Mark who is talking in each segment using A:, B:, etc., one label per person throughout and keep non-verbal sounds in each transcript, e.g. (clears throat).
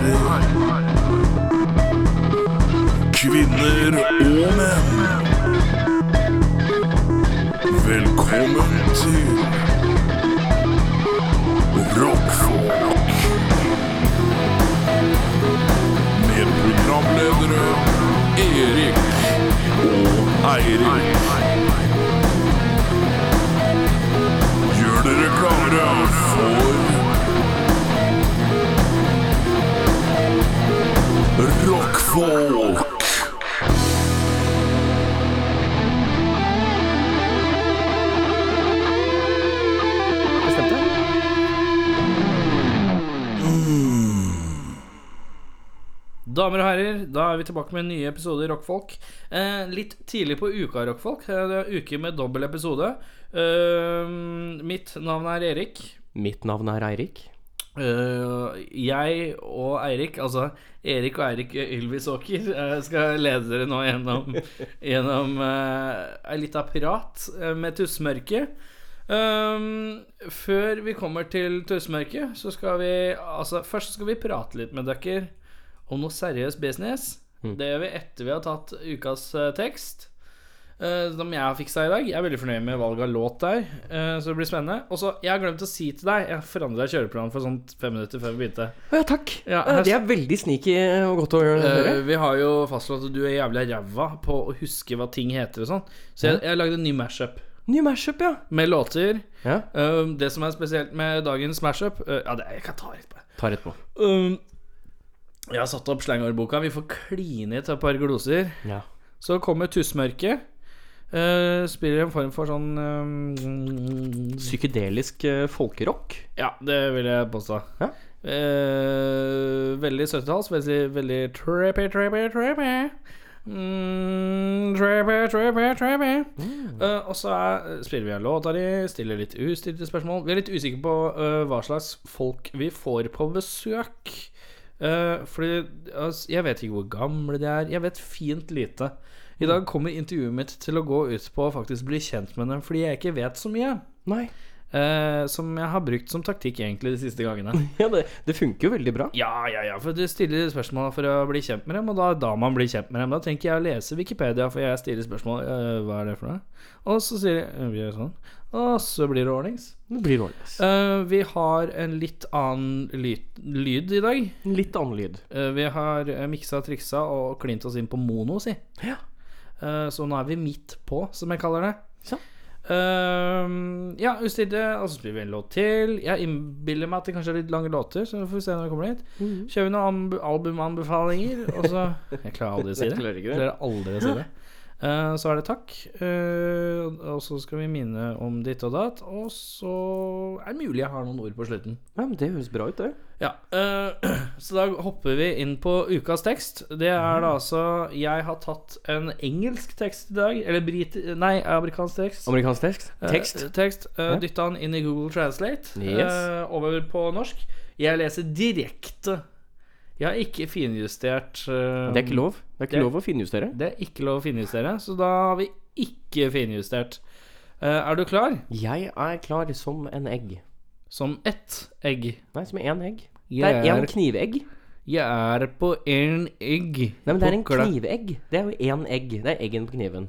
A: herrer. Kvinner og menn. Velkommen til Rockfolk. Med programledere Erik og Eirik. Gjør dere klare for Rockfolk.
B: Bestemte?
C: Damer og herrer, da er vi tilbake med en ny episode i Rockfolk. Eh, litt tidlig på uka, Rockfolk. Eh, Det er uke med dobbel episode. Eh, mitt navn er Erik.
B: Mitt navn er Eirik.
C: Eh, jeg og Eirik, altså Erik og Eirik Ylvisåker, uh, skal lede dere nå gjennom, (laughs) gjennom uh, ei lita prat eh, med tussmørket. Um, før vi kommer til tussmørket, så skal vi Altså, først skal vi prate litt med dere om noe seriøs business. Det gjør vi etter vi har tatt ukas eh, tekst. Eh, som jeg har fiksa i dag. Jeg er veldig fornøyd med valget av låt der. eh, så det blir spennende. Og så, Jeg har glemt å si til deg Jeg forandra kjøreplanen for sånn fem minutter før vi begynte.
B: Å ja, takk.
C: Ja,
B: Eh,
C: her-
B: det er veldig sneaky og godt å høre.
C: Eh, vi har jo fastslått at du er jævlig ræva på å huske hva ting heter og sånn. Så jeg, jeg lagde en ny mashup
B: Ny mashup, ja.
C: med låter.
B: ja.
C: Um, det som er spesielt med dagens mashup uh, Ja, det, jeg kan ta rett
B: på. Ta rett på.
C: Um, jeg har satt opp slangordboka. Vi får kline i et par gloser.
B: Ja.
C: Så kommer Tussmørket. Uh, spiller en form for sånn um,
B: Psykedelisk uh, folkerock.
C: Ja, det vil jeg påstå.
B: Ja.
C: Uh, veldig 70-talls. Veldig, veldig trippy, trippy, trippy. Mm, trippy, trippy, trippy. Eh, og så er, spiller vi en låt av de, stiller litt ustilte spørsmål. Vi er litt usikre på hva slags folk vi får på besøk. Fordi altså, jeg vet ikke hvor gamle de er. Jeg vet fint lite. I dag kommer intervjuet mitt til å gå ut på å faktisk bli kjent med dem fordi jeg ikke vet så mye.
B: Nei.
C: Eh, som jeg har brukt som taktikk egentlig de siste gangene. (laughs)
B: Ja, det, det funker jo veldig bra.
C: Ja, ja, ja, for du stiller spørsmål for å bli kjent med dem, og da, da man blir kjent med dem. Da tenker jeg å lese Wikipedia, for jeg stiller spørsmål eh, Hva er det for noe? Og så sier de «Eh, vi gjør sånn. Og så blir det ordnings.
B: Det blir ordentlig.
C: Eh, vi har en litt annen lyd, lyd i dag.
B: Litt annen lyd.
C: Eh, vi har uh, miksa triksa og klint oss inn på mono, si.
B: Ja.
C: Eh, så nå er vi midt på, som jeg kaller det.
B: Så.
C: Ehm, ja, Ustidde, og så spiller vi en låt til. Jeg innbiller meg at det kanskje er litt lange låter, så vi får se når vi kommer dit.
B: Mhm.
C: Kjører vi noen albumanbefalinger, og så (laughs) Jeg klarer aldri å si det.
B: Jeg. Klarer
C: aldri å si det. Eh, så er det takk, eh, og så skal vi minne om ditt og datt, og så er det mulig jeg har noen ord på slutten.
B: Ja, men Det høres bra ut, det.
C: Ja, eh, (clears throat) Så da hopper vi inn på ukas tekst. Det er da altså Jeg har tatt en engelsk tekst i dag. Eller brit... Nei, amerikansk tekst.
B: Amerikansk tekst. Tekst.
C: tekst Dytta den inn i Google Translate.
B: Yes.
C: over på norsk. Jeg leser direkte. Jeg har ikke finjustert uh,
B: Det er ikke lov. Det er ikke
C: det-
B: lov å finjustere.
C: Det er ikke lov å finjustere, så da har vi ikke finjustert. Uh, er du klar?
B: Jeg er klar som en egg.
C: Som ett egg.
B: Nei, som én egg. Det er én knivegg.
C: jeg er på en egg.
B: Nei, men det er en knivegg. Det er jo én egg. Det er eggen på kniven.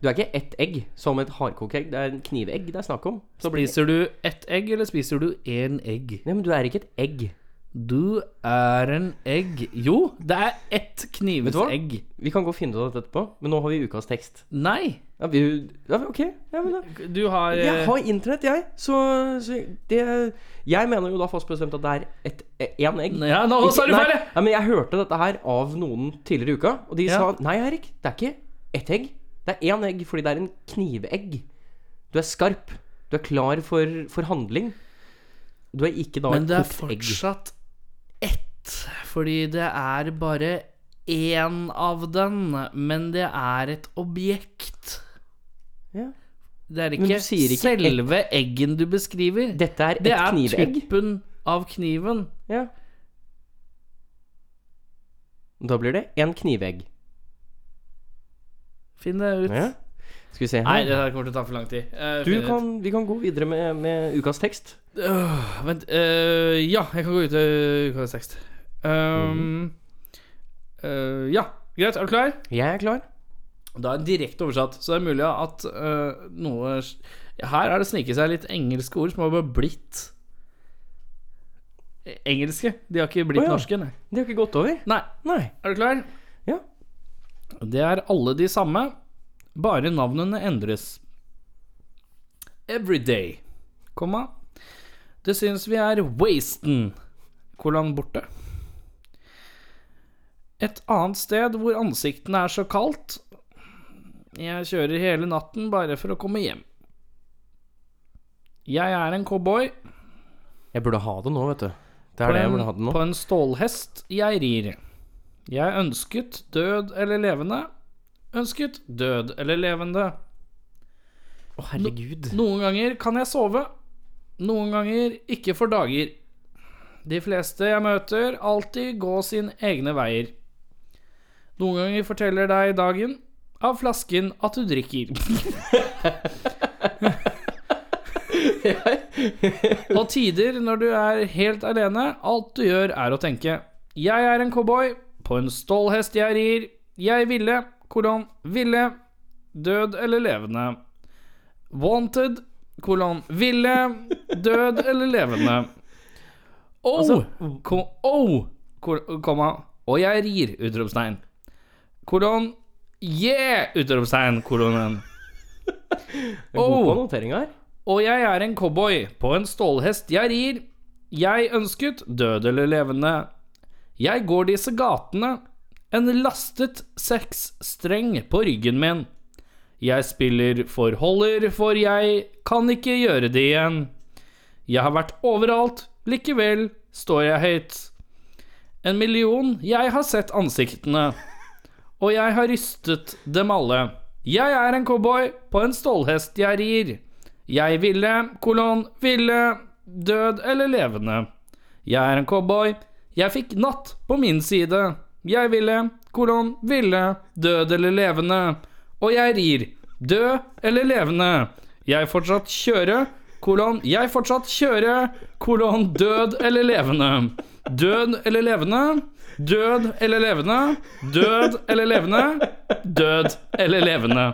B: Du er ikke ett egg, som et hardkokeegg. Det er en knivegg det er snakk om. Så
C: Spiser du ett egg, eller spiser du én egg?
B: Nei, men du er ikke et egg.
C: Du er en egg. Jo, det er ett
B: Vet du hva? Vi kan gå og finne ut av dette etterpå, men nå har vi ukas tekst.
C: Nei,
B: Ja, vi, ja ok. Ja, men da.
C: du har eh,
B: Jeg har internett, jeg. Så, så det Jeg mener jo da fast bestemt at det er et én egg.
C: Ja, nå sa du feil!
B: Ja, men jeg hørte dette her av noen tidligere i uka, og de sa Nei, Erik, det er ikke ett egg. Det er én egg fordi det er en knivegg. Du er skarp. Du er klar for, for handling. Du er ikke da
C: Men det er
B: kokt egg.
C: fortsatt ett, fordi det er bare én av den, men det er et objekt.
B: Ja.
C: Det er ikke,
B: ikke
C: selve eggen du beskriver.
B: Dette er et
C: det er
B: knivegg.
C: tuppen av kniven.
B: Ja. Da blir det en knivegg.
C: Finn det ut.
B: Ja. Skal vi se
C: Nei, det her kommer til å ta for lang tid. Eh,
B: Du kan, vi kan gå videre med, med ukas tekst.
C: Øh, vent øh, Ja, jeg kan gå ut til ukas tekst. Um, eh, ja, greit. Er du klar?
B: Jeg er klar.
C: Da er det direkte oversatt, så det er mulig at eh, noe Her er det sniket seg litt engelske ord som har bare blitt engelske. De har ikke blitt
B: Å, ja.
C: norske, nei.
B: De har ikke gått over.
C: nei.
B: Nei.
C: Er du klar?
B: Ja.
C: Det er alle de samme, bare navnene endres. Everyday, komma. Det syns vi er wasten, kolon borte. Et annet sted hvor ansiktene er så kaldt. Jeg kjører hele natten bare for å komme hjem. Jeg er en cowboy.
B: Jeg burde ha det nå, vet du. Det er det jeg burde ha det nå.
C: på en stålhest jeg rir. Jeg ønsket død eller levende. Ønsket død eller levende.
B: Å, herregud.
C: Noen ganger kan jeg sove. Noen ganger ikke for dager. De fleste jeg møter, alltid gå sine egne veier. Noen ganger forteller deg dagen av flasken at du drikker. (laughs) Og tider når du er helt alene, alt du gjør er å tenke Jeg er en cowboy, på en stålhest jeg rir, jeg ville, kolon, ville, død eller levende. Wanted, kolon, ville, død eller levende. Oh, (laughs)
B: Altså-
C: ko, oh, komma, og jeg rir, utropstegn. Kolon, yeah, utropstegn, kolonen. (laughs)
B: Jeg god på
C: Oh.
B: her.
C: Og jeg er en cowboy på en stålhest jeg rir. Jeg ønsket død eller levende. Jeg går disse gatene, en lastet seksstreng på ryggen min. Jeg spiller for holder, for jeg kan ikke gjøre det igjen. Jeg har vært overalt, likevel står jeg høyt. En million, jeg har sett ansiktene, og jeg har rystet dem alle. Jeg er en cowboy på en stålhest jeg rir. Jeg ville, kolon, ville, død eller levende. Jeg er en cowboy. Jeg fikk natt på min side. Jeg ville, kolon, ville, død eller levende. Og jeg rir. Død eller levende. Jeg fortsatt kjøre, kolon, jeg fortsatt kjøre, kolon, død eller levende. Død eller levende. Død eller levende. Død eller levende. Død eller levende.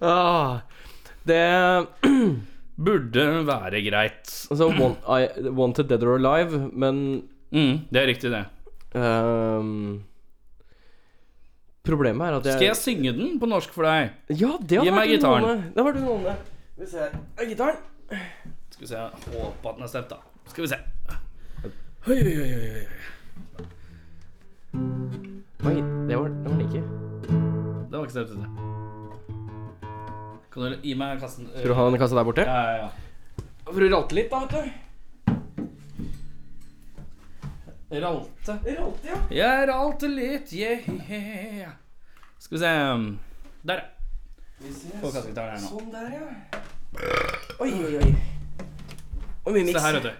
B: Ah, det (clears throat)
C: Burde være greit.
B: Altså, Wanted Dead or Alive, men
C: Mm, det er riktig, det.
B: ehm, Problemet er at jeg
C: Skal jeg synge den på norsk for deg?
B: Ja, det har
C: Gi meg
B: vært en
C: gitaren.
B: Det har vært en måned. Skal vi se. Er Gitaren.
C: Skal vi se, jeg håper at den er stemt, da. Skal vi se. Oi, oi, oi, oi, oi.
B: Oi, det var, det var den ikke.
C: Det var ikke stemt, det. Kan du gi meg kassen?
B: Skal du ha den kassa der borte?
C: Ja, ja, ja.
B: For å ralte litt, da, vet du.
C: Ralte.
B: Ralte, ja.
C: Jeg ralte litt, yeah. Skal vi se Der, ja. Få kassegitaren her nå.
B: Sånn der, ja. Oi, oi, oi. Og mye miks.
C: Se her, vet du.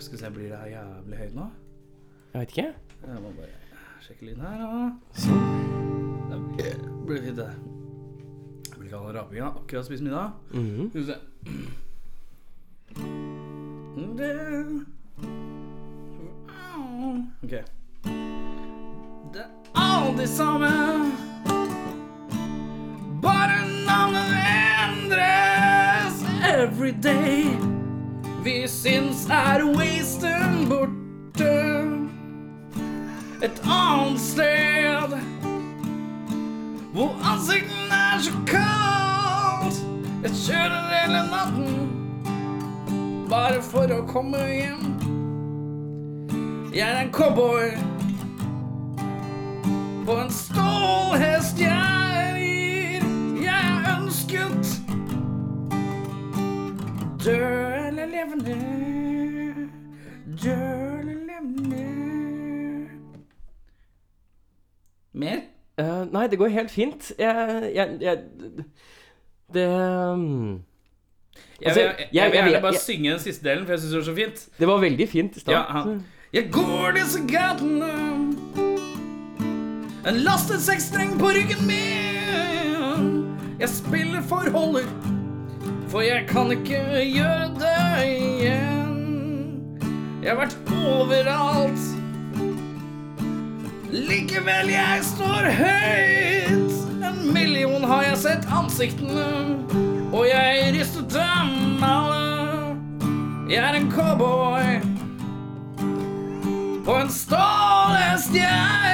C: Skal vi se, blir det her jævlig høyt nå?
B: Jeg vet ikke.
C: Jeg må bare sjekke lyden her, da.
B: Sånn.
C: Det blir fint, det. Ikke all. Akkurat spist middag.
B: Mhm.
C: Skal vi se. Ok. Det er aldri samme. Bare navnet endres every day. Vi syns er wasten borte. Et annet sted hvor ansikten er så kaldt. Jeg kjører hele natten bare for å komme hjem. Jeg er en cowboy på en stålhest jeg rir. Jeg er ønsket død eller levende. Død eller levende. Mer?
B: Eh, nei, det går helt fint. Jeg, jeg, jeg Det um, Altså,
C: jeg,
B: jeg-
C: vil gjerne bare synge den siste delen, for jeg syns det var så fint.
B: Det var veldig fint i stad.
C: Ja. Jeg går disse gatene En lastet seksstreng på ryggen min Jeg spiller forholder for jeg kan ikke gjøre det igjen. Jeg har vært overalt. Likevel, jeg står høyt. En million har jeg sett ansiktene, og jeg ristet dem alle. Jeg er en cowboy på en stålhest jeg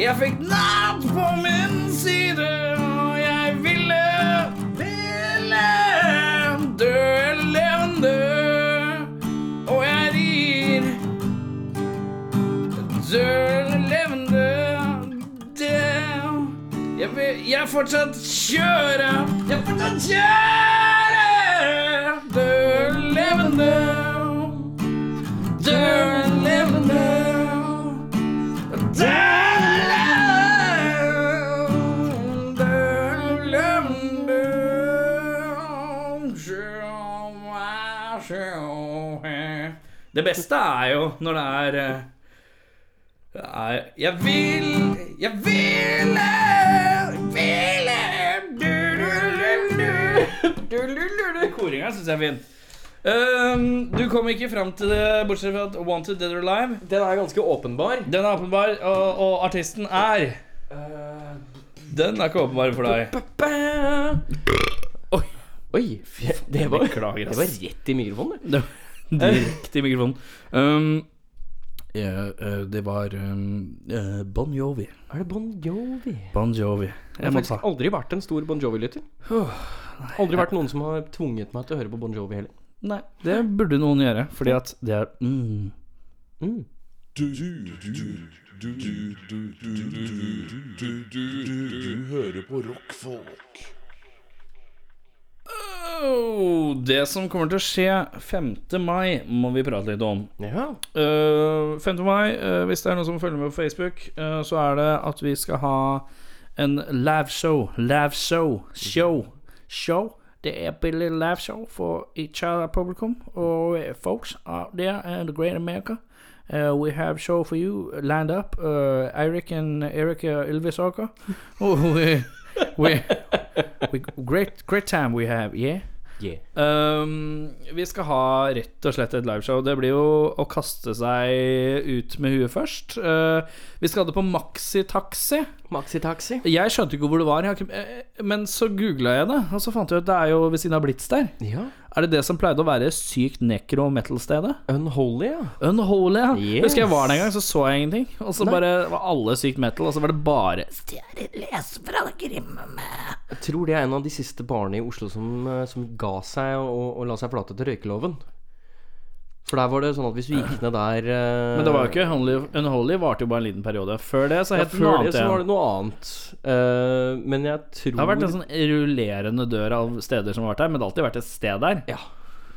C: Jeg fikk natt på min side, og jeg ville, ville dø levende. Og jeg rir dø levende. Det jeg vil jeg fortsatt kjøre. Jeg fortsatt kjøre. Dø levende. Dø Det beste er jo når det er eh, det er Jeg vil Jeg ville Ville. Koringa syns jeg er fin. Um, du kom ikke fram til det, bortsett fra at Wanted Dead or Alive.
B: Den er ganske åpenbar.
C: Den er åpenbar, og, og artisten er Den er ikke åpenbar for deg.
B: Oi. Oi, det var, det var rett i mikrofonen. det.
C: Direkte i mikrofonen. Um, ja, det var um, Bon Jovi.
B: Er det Bon Jovi?
C: Bon Jovi.
B: Jeg, har faktisk aldri vært en stor Bon Jovi-lytter. Aldri vært noen som har tvunget meg til å høre på Bon Jovi heller.
C: Nei, det burde noen gjøre, fordi at det er mm.
B: Mm.
A: Du, du, du, du hører på rockfolk.
C: Det som kommer til å skje 5. mai, må vi prate litt om.
B: Ja.
C: Uh, 5. mai, uh, hvis det er noen som følger med på Facebook, uh, så er det at vi skal ha en lavshow. Lavshow. Show. Show. Show. Det er billig lavshow for each other publikum og eh, folks out there in the great America. Uh, we have show for you lined up. Uh, Eirik and Erika Ylvisåker. Oh, (laughs) we, we, we, great, great time we have, yeah.
B: Yeah.
C: Um, vi skal ha rett og slett et liveshow. Det blir jo å kaste seg ut med huet først. Uh, vi skal ha det på
B: Maxitaxi. Maxitaxi?
C: Jeg skjønte ikke hvor det var, jeg har ikke, eh, men så googla jeg det, og så fant jeg ut det er jo ved siden av Blitz der.
B: Ja.
C: Er det det som pleide å være sykt nekro metal-stedet?
B: Unholy, ja.
C: Unholy, ja.
B: Yes.
C: Husker jeg var der en gang, så så jeg ingenting. Og så bare var alle sykt metal, og så var det bare Les fra det grimme
B: Jeg tror det er en av de siste barene i Oslo som, eh, som ga seg og, og la seg flate til røykeloven. For der var det sånn at hvis du gikk ned der uh,
C: Men det var jo ikke Unholy. Unholy varte jo bare en liten periode. Før det så het ja, noe
B: Før det
C: annet
B: så var det noe annet. Uh, men jeg tror
C: Det har vært en sånn rullerende dør av steder som har vært der, men det har alltid vært et sted der.
B: Ja.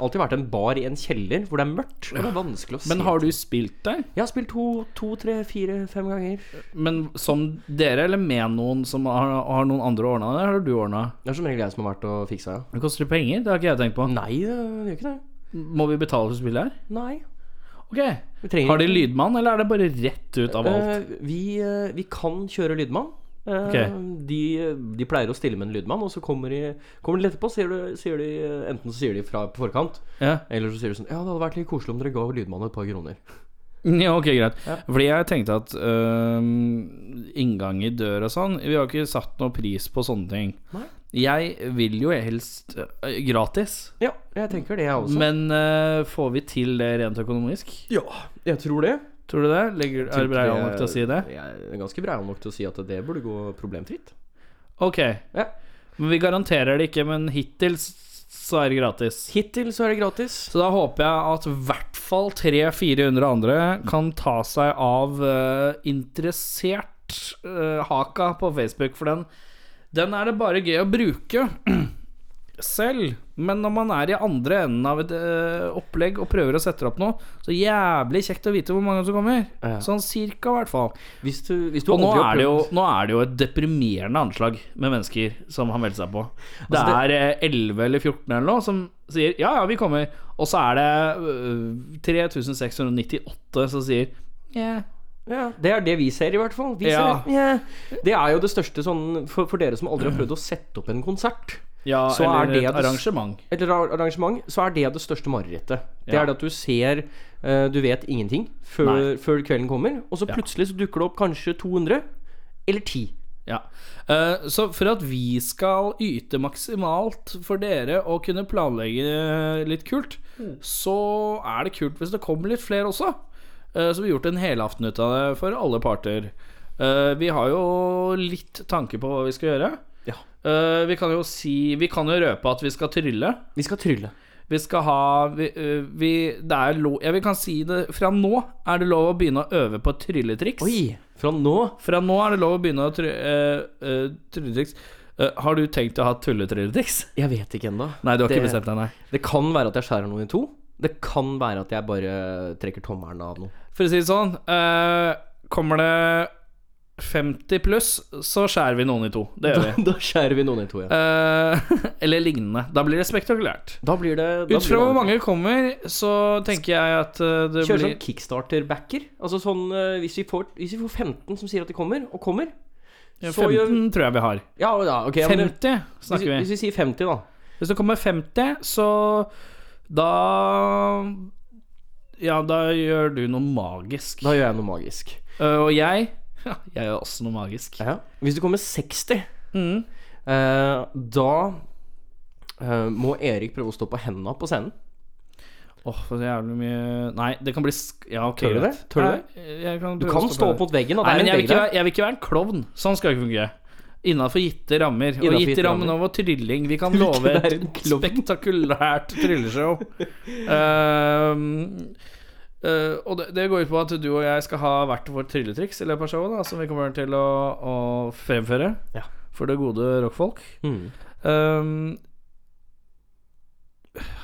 B: Alltid vært en bar i en kjeller hvor det er mørkt. Og det er vanskelig å se.
C: Men har du spilt der?
B: Jeg har spilt to, to tre, fire, fem ganger.
C: Men som dere, eller med noen som har, har noen andre ordna det, eller har du ordna?
B: Det er som regel jeg som har vært og fiksa, ja.
C: Det koster penger? Det har ikke jeg tenkt på.
B: Nei, det gjør ikke det.
C: Må vi betale for å spille her?
B: Nei.
C: Ok. Har de lydmann, eller er det bare rett ut av alt?
B: Eh, vi, eh, vi kan kjøre lydmann. Eh,
C: Ok.
B: de, de pleier å stille med en lydmann, og så kommer de, kommer de etterpå. Sier, du, sier de, enten så sier de fra på forkant,
C: Ja.
B: eller så sier de sånn Ja, det hadde vært litt koselig om dere ga lydmannen et par kroner. (laughs)
C: ja, ok, greit. Fordi jeg tenkte at øhm, inngang i dør og sånn Vi har ikke satt noe pris på sånne ting.
B: Nei.
C: Jeg vil jo helst øh, gratis.
B: Ja, jeg tenker det, jeg også.
C: Men øh, får vi til det rent økonomisk?
B: ja, jeg tror det.
C: Tror du det? Legger, er du breial nok til å si det?
B: Jeg er ganske breial nok til å si at det burde gå problemfritt.
C: Ok.
B: Ja.
C: Men vi garanterer det ikke, men hittil s- så er det gratis.
B: Hittil så er det gratis.
C: Så da håper jeg at i hvert fall 300-400 andre kan ta seg av eh, interessert eh, haka på Facebook, for den, den er det bare gøy å bruke. (clears throat) selv, men når man er i andre enden av et eh, opplegg og prøver å sette opp noe, så jævlig kjekt å vite hvor mange som kommer.
B: Ja.
C: Sånn cirka, i hvert fall.
B: Hvis du, hvis du
C: Og nå er, det jo, nå er det jo et deprimerende anslag med mennesker som har meldt seg på. Det
B: Altså,
C: er det... 11 eller 14 eller noe som sier ja, ja, vi kommer. Og så er det øh, 3698 som sier ja.
B: Ja, det er det vi ser, i hvert fall. Vi
C: Ja.
B: ser, ja. Det er jo det største sånn for, for dere som aldri har prøvd å sette opp en konsert.
C: ja
B: Så
C: eller
B: er det
C: et
B: det
C: arrangement.
B: Eller ar- arrangement, så er det det største marerittet. Det
C: Ja.
B: er det at du ser eh, Du vet ingenting før, før kvelden kommer, og så plutselig så dukker det opp kanskje 200 eller 10.
C: Ja. Eh, så for at vi skal yte maksimalt for dere og kunne planlegge litt kult, så er det kult hvis det kommer litt flere også. Eh, så vi har gjort en helaften ut av det for alle parter. Eh, vi har jo litt tanke på hva vi skal gjøre.
B: Ja.
C: Eh, vi kan jo si Vi kan jo røpe at vi skal trylle.
B: Vi skal trylle.
C: Vi skal ha vi, vi, Det er lov Ja, vi kan si det Fra nå er det lov å begynne å øve på trylletriks.
B: Oi! Fra nå
C: Fra nå er det lov å begynne å try, uh, uh, trylletriks. Uh, har du tenkt å ha tulletrylletriks?
B: Jeg vet ikke ennå.
C: Nei, du har
B: Det-
C: ikke bestemt deg, nei.
B: Det kan være at jeg skjærer noen i to. Det kan være at jeg bare trekker tommelen av noe.
C: For å si det sånn, eh, kommer det 50 pluss, så skjærer vi noen i to. Det gjør vi. (laughs)
B: Da skjærer vi noen i to, ja.
C: Eh, (laughs) eller lignende. Da blir det spektakulært.
B: Da blir det da
C: Ut fra
B: det
C: hvor mange kommer, så tenker jeg at eh, det blir
B: sånn kickstarter-backer. Altså sånn eh, hvis, vi får, hvis vi får 15 som sier at de kommer, og kommer
C: ja,
B: så
C: 15
B: gjør-
C: tror jeg vi har.
B: Ja, ja ok. ja, men det-
C: 50
B: hvis,
C: snakker vi.
B: hvis vi sier 50, da.
C: Hvis det kommer 50, så da Ja, da gjør du noe magisk.
B: Da gjør jeg noe magisk.
C: Uh, og jeg (laughs) ja, Jeg gjør også noe magisk.
B: Ja. Hvis du kommer 60,
C: Mm.
B: uh, da uh, må Erik prøve å stå på hendene på scenen.
C: Åh, for så jævlig mye Nei, det kan bli sk Ja, ok.
B: Tør du det? Tør du
C: det? jeg kan
B: Du kan stå
C: på
B: opp mot veggen, og
C: Nei, men jeg vil, ikke jeg vil ikke være en klovn. Sånn skal det ikke fungere. Innafor gitte rammer. Og
B: Innenfor
C: gitte
B: gitte
C: rammen
B: nå
C: var trylling. Vi kan (laughs) love et spektakulært trylleshow. Ehm, uh, og det, det går ut på at du og jeg skal ha hvert vårt trylletriks i løpet av showet, da, som vi kommer til å, å fremføre
B: Ja.
C: for det gode rockfolk.
B: Mm.
C: Ehm,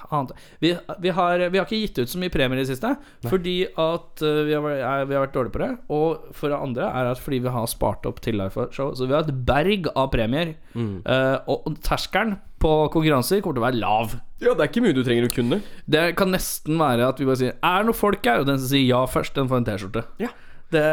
C: annet. Vi, vi, har, vi har ikke gitt ut så mye premier i det siste, fordi at uh, vi, har, vi har vært dårlige på det. Og for det andre er at fordi vi har spart opp til Life-show. så vi har et berg av premier.
B: Mm.
C: Uh, og, og terskelen på konkurranser kommer til å være lav.
B: Ja, det er ikke mye du trenger å kunne.
C: Det kan nesten være at vi bare sier Er det noen folk her? Og den som sier ja først, den får en T-skjorte.
B: Ja.
C: Det,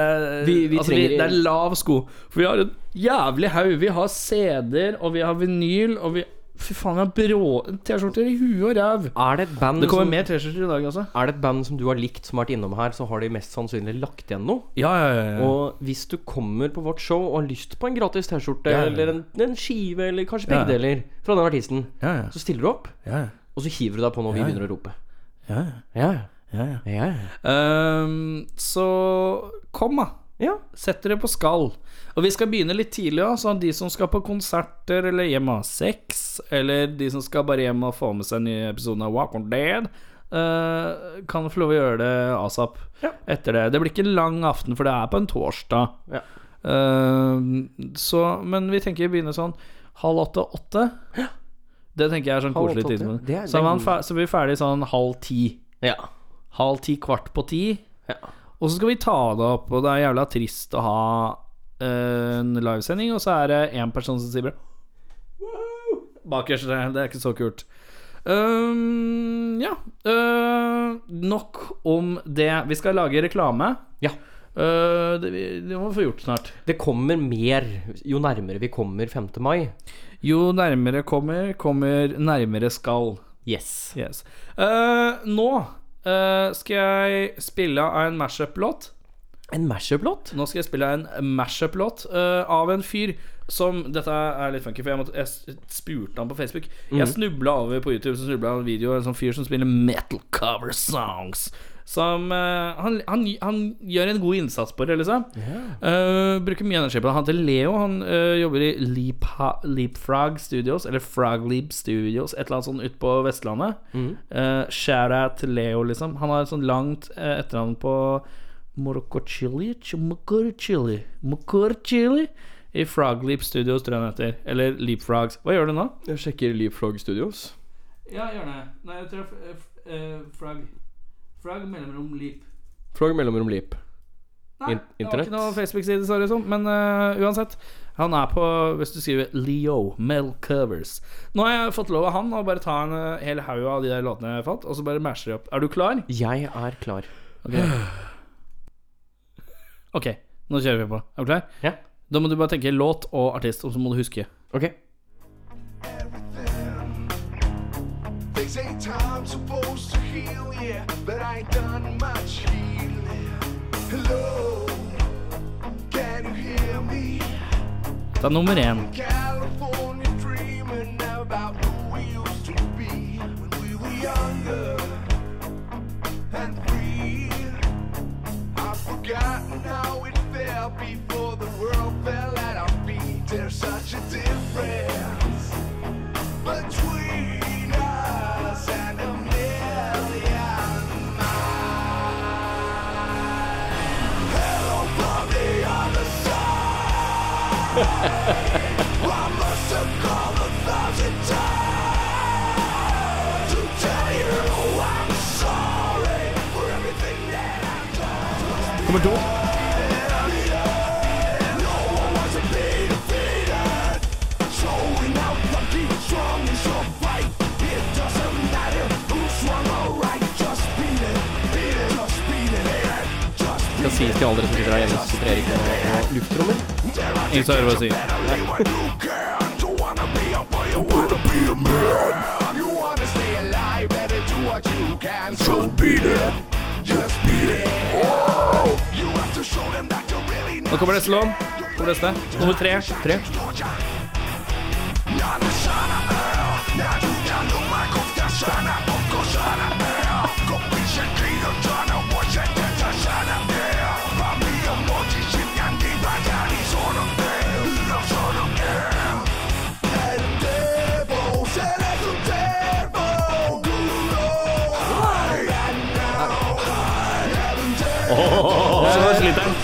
B: Vi- vi
C: altså,
B: trenger-
C: det er lav sko. For vi har en jævlig haug. Vi har CD-er, og vi har vinyl, og vi Fy faen, vi har brå T-skjorter i huet og ræv.
B: Er det et band
C: Det kommer
B: som,
C: mer T-skjorter i dag også.
B: Er det et band som du har likt, som har vært innom her, så har de mest sannsynlig lagt igjen noe?
C: Ja, ja, ja. ja.
B: Og hvis du kommer på vårt show og har lyst på en gratis T-skjorte
C: Ja, ja,
B: eller en, en skive eller kanskje begge deler fra den artisten,
C: ja, ja.
B: så stiller du opp,
C: ja, ja.
B: og så hiver du deg på når vi begynner å rope.
C: ja, ja.
B: Ja, ja.
C: ja, ja.
B: ja, ja.
C: Ehm, så kom, da.
B: ja.
C: Sett dere på skall. Og vi skal begynne litt tidlig òg, så de som skal på konserter eller hjem og ha sex, eller de som skal bare hjem og få med seg en ny episode av Walk on Dead, uh, kan få lov å gjøre det asap
B: Ja.
C: etter det. Det blir ikke en lang aften, for det er på en torsdag.
B: Ja.
C: Uh, så, men vi tenker vi begynner sånn halv åtte-åtte. Det tenker jeg er sånn koselig tidspunkt. Så, så blir vi ferdig sånn halv ti.
B: ja.
C: Halv ti, kvart på ti.
B: ja.
C: Og så skal vi ta det opp, og det er jævla trist å ha en livesending, og så er det én person som sier «Wow!» Bakerst. Det er ikke så kult. Um, ja. Uh, nok om det. Vi skal lage reklame.
B: Ja.
C: Uh, det, det må vi få gjort snart.
B: Det kommer mer jo nærmere vi kommer 5. mai.
C: Jo nærmere kommer, kommer nærmere skal.
B: Yes.
C: Yes. Uh, nå eh, skal jeg spille av en mashup-låt.
B: En mashup-låt?
C: Nå skal jeg spille en mashup-låt uh, av en fyr som Dette er litt funky, for jeg, måtte, jeg spurte han på Facebook. Jeg snubla over på YouTube Så snublet jeg en video av en sånn fyr som spiller metal cover songs. Som uh, han, han, han gjør en god innsats på det, liksom. Eh, bruker mye energi på det. Han heter Leo. Han eh, jobber i Leap, Leapfrog Studios, eller Frogleap Studios, et eller annet sånt ute på Vestlandet. Uh, Shout-out til Leo, liksom. Han har et sånt langt uh, etternavn på Morocco Chili Chili I Frogleap Studios, tror jeg den heter. Eller Leapfrogs. Hva gjør du nå?
B: Jeg sjekker Leapfrog Studios.
C: Ja, gjør det. Nei, jeg tror eh, Frog Frog mellomrom Leap.
B: Frog mellomrom Leap.
C: Nei,
B: In-
C: det var
B: internett?
C: ikke noe Facebook-side, så det sånn. Men eh, uansett. Han er på Hvis du skriver Leo Mel Covers Nå har jeg fått lov av han å bare ta en eh, hel haug av de der låtene jeg fått, og så bare masher de opp. Er du klar?
B: Jeg er klar.
C: Ok. Ok, nå kjører vi på. Er du klar?
B: Ja.
C: Da må du bare tenke låt og artist, og så må du huske.
B: Ok.
D: They say time's supposed to heal, yeah, but I ain't done much healing. Hello, can you hear me?
C: Ta nummer én.
D: California dreaming about who we used to be when we were younger and free. Forgotten how it felt before the world fell at our feet. There's such a difference between us and a million miles. Hello from the other side. (laughs) I must have beat
B: sies til alle dere som sitter her hjemme, så sitter Erik med med lufttrommer.
C: Ingen som hører hva jeg sier. Nå kommer neste lån. Hvor neste? Nummer tre. Tre. Så sliter han.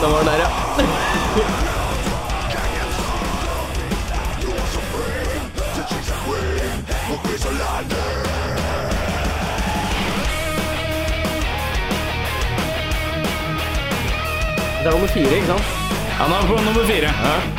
B: Ja, det var den der, ja. Det er nummer fire, ikke sant?
C: Han er på nummer fire.
D: Chicks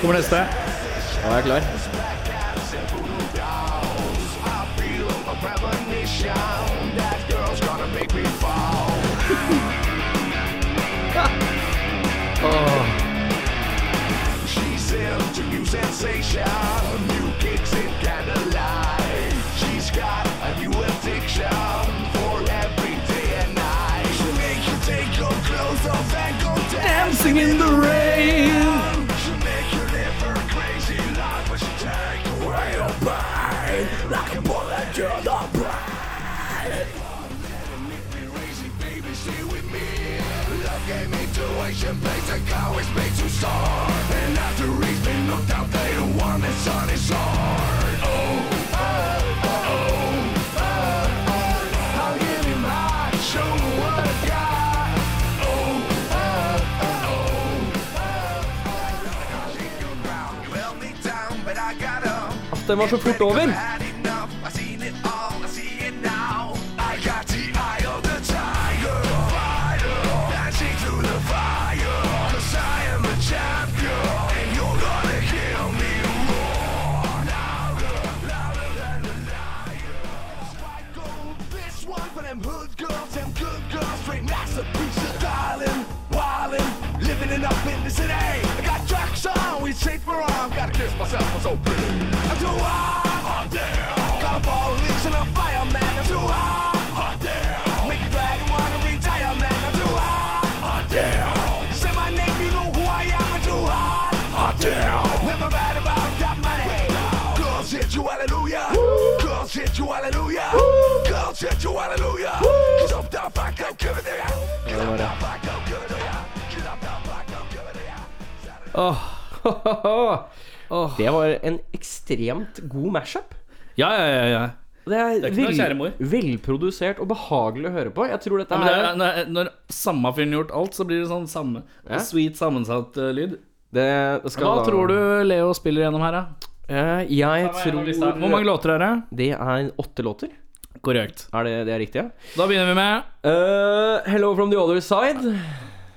C: Kommer neste.
B: Da er jeg klar.
D: premonition gonna make me fall. She's into new sensation, new kicks in candlelight. She's got a new addiction for every day and night. She'll make you take your clothes off and go dancing in the rain. to the brain. Gave me tuition, to And after he's been knocked out, they don't want the sun is hard Oh, oh, oh. Myself, I'm so pretty.
B: Det var en ekstremt god mashup.
C: Ja, ja, ja. ja.
B: Det er,
C: er ikke noe, kjære mor.
B: velprodusert og behagelig å høre på. Jeg tror dette
C: Men det, er- når, når samme fyren gjort alt, så blir det sånn samme
B: Ja.
C: sweet sammensatt uh, lyd.
B: det, det skal
C: Hva
B: da-
C: tror du Leo spiller gjennom her, da?
B: Uh, Jeg tror
C: Hvor mange låter er det?
B: Det er åtte låter.
C: Korrekt.
B: Er det, det er riktig, ja?
C: Da begynner vi med
B: uh, hello from the other side.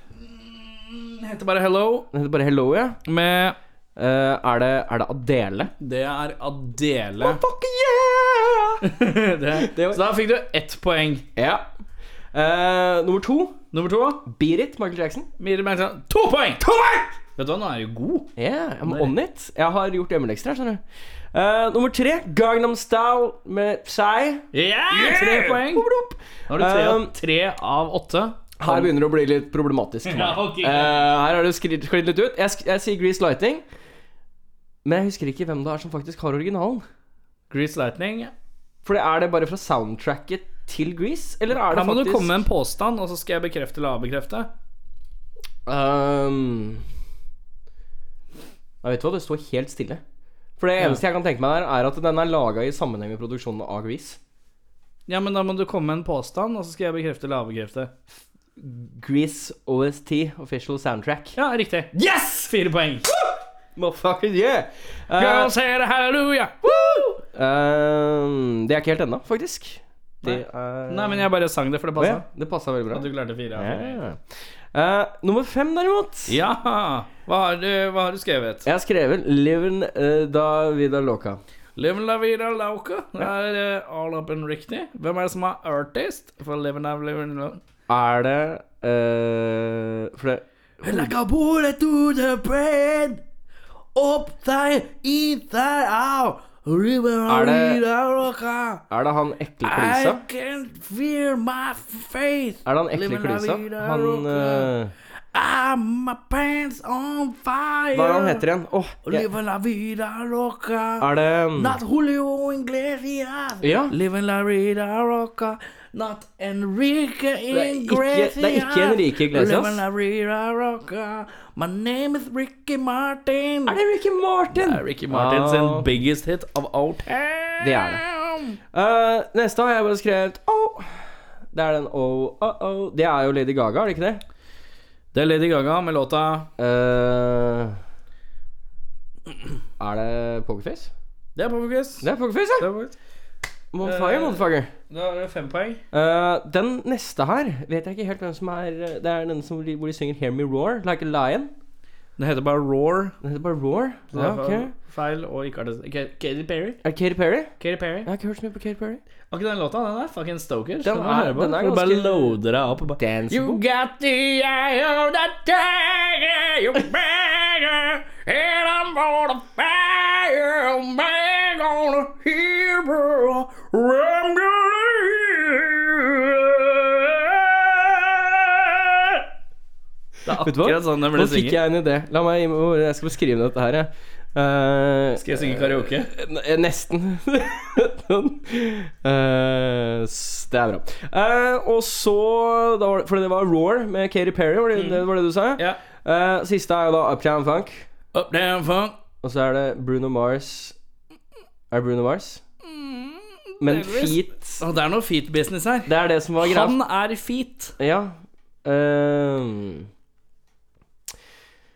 C: Det heter bare Hello.
B: Det heter bare Hello, ja.
C: Med
B: er, det, er det Adele?
C: Det er Adele.
B: Fuck yeah! (laughs)
C: det,
B: var-
C: Så da fikk du ett poeng.
B: Ja. Uh, nummer to,
C: Nummer to.
B: Beat Michael Jackson.
C: Michael Jackson. To poeng! To poeng! Vet du hva, nå er du god.
B: Yeah, I'm on it. Jeg har gjort hjemmelekser skjønner du. Uh, nummer tre, Gangnam Style med Psy.
C: Ja! Tre poeng. Nå har du tre,
B: Um,
C: tre av åtte.
B: Her begynner det å bli litt problematisk.
C: Ja, okay.
B: uh, her har du sklidd litt ut. Jeg, jeg sier Grease Lighting, men jeg husker ikke hvem det er som faktisk har originalen.
C: Grease Lightning.
B: For er det bare fra soundtracket til Grease, eller er det faktisk
C: Her må
B: faktisk
C: du komme med en påstand, og så skal jeg bekrefte eller avbekrefte.
B: Um, jeg vet hva, det står helt stille. For det eneste jeg kan tenke meg der, er at den er laga i sammenheng med produksjonen av Grease.
C: Ja, men da må du komme med en påstand, og så skal jeg bekrefte eller avbekrefte.
B: Grease OST, official soundtrack.
C: Ja, riktig. Yes! Fire poeng.
B: Motherfucker, yeah! Uh,
C: Girls say hallelujah!
B: um, det er ikke helt ennå, faktisk. Det er
C: Nei, men jeg bare sang det, for det
B: Å ja. Det passa veldig bra.
C: At du klarte fire.
B: Ja. Eh, nummer fem, derimot.
C: Ja! Hva har du, hva har du skrevet?
B: Jeg har skrevet 'Livin' uh, da vida loca'.
C: Livin la vida loca. Det er uh, all up and riktig. Hvem er det som er artist? For Livin la live la
B: Er det uh, For det
C: Like a bullet to the brain. Up deg, i deg, out. River
B: Er det-. Er det han ekle
C: I
B: can't
C: can feel my face.
B: Er det han ekle klisa? Han eh,
C: I'm my pants on fire.
B: Hva er det han heter igjen? Oh,
C: Live la vida loca.
B: er det
C: Not Julio Inglesias.
B: Ja.
C: Living la vida loca. Not Enrique Iglesias.
B: det er ikke Enrique Iglesias.
C: My name is Ricky Martin.
B: Er det Ricky Martin?
C: Det er Ricky Martin sin
B: Ah.
C: biggest hit of all time.
B: Det er det. Uh, neste har jeg bare skrevet Oh. Det er den oh, oh, oh. Det er jo Lady Gaga, er det ikke det?
C: Det er Lady Gaga med låta
B: uh, (clears throat) er det Pokerface?
C: Det er Pokerface.
B: Det er Pokerface,
C: Det
B: ja!
C: er Pokerface.
B: Motherfucker,
C: Eh,
B: motherfucker.
C: Da er det fem poeng.
B: Uh, den neste her vet jeg ikke helt hvem som er Det er den som, hvor de synger 'Hear Me Roar', like a lion.
C: Den heter bare Roar.
B: Den heter bare Roar. Ja, ok.
C: feil- og ikke artist. Katy Perry.
B: Er Katy Perry?
C: Katy Perry.
B: Jeg har ikke hørt så mye på Katy Perry.
C: Akkurat den låta, den er fucking stoker.
B: Den er- den er
C: ganske... bare loader deg opp. og bare-
B: Dance
C: You got the eye of the tiger, you beggar, and I'm gonna fire, I'm gonna hear, I'm gonna Det er akkurat sånn det
B: Nå fikk jeg en idé. La meg Jeg skal beskrive dette her, jeg. Uh,
C: Skal jeg synge karaoke?
B: Uh, Nesten. (laughs) uh, det er bra. Og så da var det, Fordi det var Roar med Katy Perry, var det, det var det du sa?
C: Ja.
B: Siste er jo da Uptown Funk.
C: Up, down, funk.
B: Og så er det Bruno Mars Er det Bruno Mars? Men feet
C: oh, det er noe feet business her.
B: Det er det som var greia.
C: Han er feet.
B: Ja. ehm,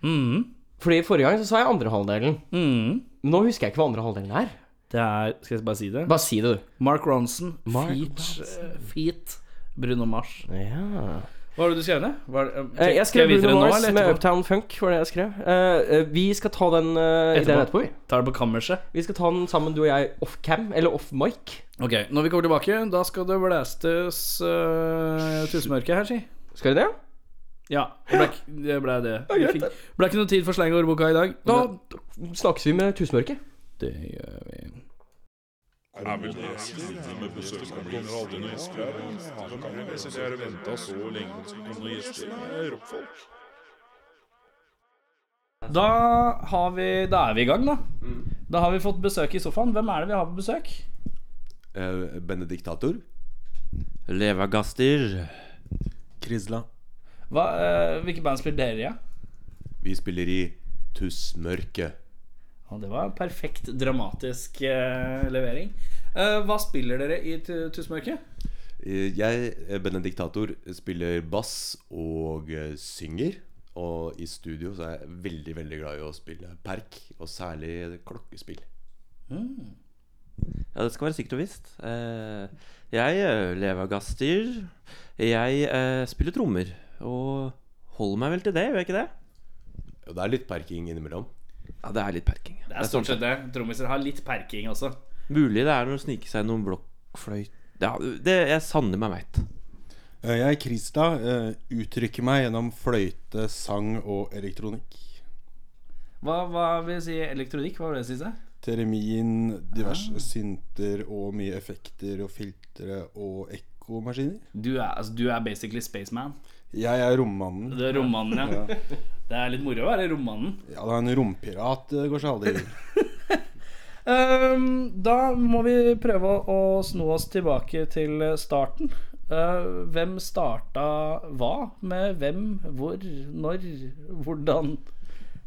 C: Mm.
B: fordi forrige gang så sa jeg andre halvdelen.
C: Mm.
B: Men nå husker jeg ikke hva andre halvdelen er.
C: Det er Skal jeg bare si det?
B: Bare si det, du.
C: Mark Ronson.
B: Mark
C: feet, eh, feet Bruno Mars.
B: Ja.
C: Hva var det du skrev ned? Var Eh,
B: jeg skrev Bruno Mars med? Uptown Funk, var det jeg skrev. uh, vi skal ta den uh,
C: Etterpå.
B: etterpå, vi.
C: Tar det på kammerset.
B: Vi skal ta den sammen, du og jeg, off-cam, eller off-mic.
C: Ok, når vi kommer tilbake, da skal det blæstes uh, tusenmørke her, si.
B: Skal det det?
C: Ja, det ble, det ble det.
B: Greit,
C: fikk, ble ikke noe tid for sleng og ordboka i dag.
B: Da snakkes vi med Tusenmørket.
C: Det gjør vi.
A: Er vel det med besøk og gjester Jeg Da jeg har venta så lenge på noen gjester. Er rockfolk.
C: Da har vi Da er vi i gang, da. Da har vi fått besøk i sofaen. Hvem er det vi har på besøk?
E: Eh, Benediktator.
F: Leva Gaster.
E: Krisla.
C: Hva, uh, hvilke band spiller dere i? Ja?
E: Vi spiller i Tussmørket.
C: Å, det var en perfekt dramatisk uh, levering. Eh, hva spiller dere i Tu- Tusenmørket?
E: Eh, Jeg, Benediktator, spiller bass og synger. Og i studio så er jeg veldig, veldig glad i å spille perk, og særlig klokkespill.
F: Ja, det skal være sikkert og visst. Eh, jeg, lever av Gaster, jeg spiller trommer. Og holder meg vel til det, gjør jeg ikke det?
E: Jo, det er litt perking innimellom.
F: Ja, det er litt perking.
C: Det er stort sett det. Trommiser har litt perking også.
F: Mulig det er når det sniker seg noen blokkfløyt Ja, det jeg sanner meg veit.
G: Eh, Jeg, Krista, eh, uttrykker meg gjennom fløyte, sang og elektronikk.
C: Hva, hva vil si elektronikk? Hva vil det si seg?
G: Teremin, diverse synter og mye effekter og filtre og ekkomaskiner.
C: Du er, altså, du er basically spaceman.
G: Jeg er rommannen.
C: Du er rommannen, ja. Det er litt moro å være rommannen.
G: Ja, det er en rompirat. Det går seg aldri ur. (laughs)
C: um, da må vi prøve å sno oss tilbake til starten. Uh, hvem starta hva? Med hvem? Hvor? Når? Hvordan?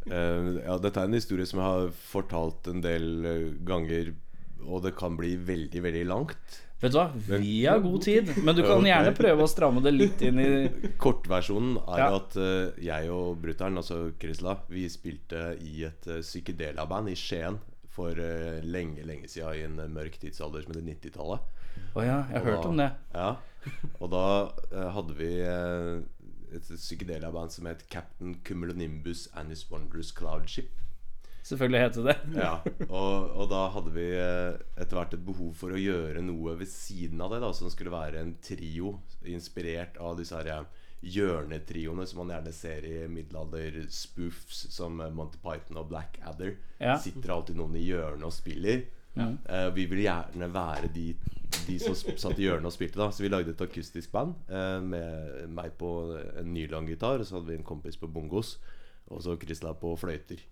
E: Uh, ja, dette er en historie som jeg har fortalt en del eh, ganger, og det kan bli veldig, veldig langt.
C: Vet du hva, vi har god tid, men du (laughs) kan gjerne prøve å stramme det litt inn i (laughs)
E: Kortversjonen er
C: Ja.
E: at eh, jeg og brutter'n, altså Krisla, vi spilte i et uh, psykedela-band i Skien for eh, lenge, lenge siden i en eh, mørk tidsalder som heter 90-tallet.
C: Å ja, jeg har hørt om det. (laughs)
E: Ja. Og da eh, hadde vi eh, et psykedela-band som het Captain Cumulonimbus and His Wondrous Cloud Ship.
C: Selvfølgelig heter det.
E: Ja, (laughs) og, og da hadde vi eh, etter hvert et behov for å gjøre noe ved siden av det, da som skulle være en trio inspirert av disse her hjørnetrioene som man gjerne ser i middelalder-spoofs som eh, Monty Python og Black Adder.
C: Ja.
E: Sitter alltid noen i hjørnet og spiller. Eh, vi ville gjerne være de, de som satt i hjørnet og spilte, da så vi lagde et akustisk band uh, med meg på en nylang gitar, og så hadde vi en kompis på bongos, og så Krisla på fløyter.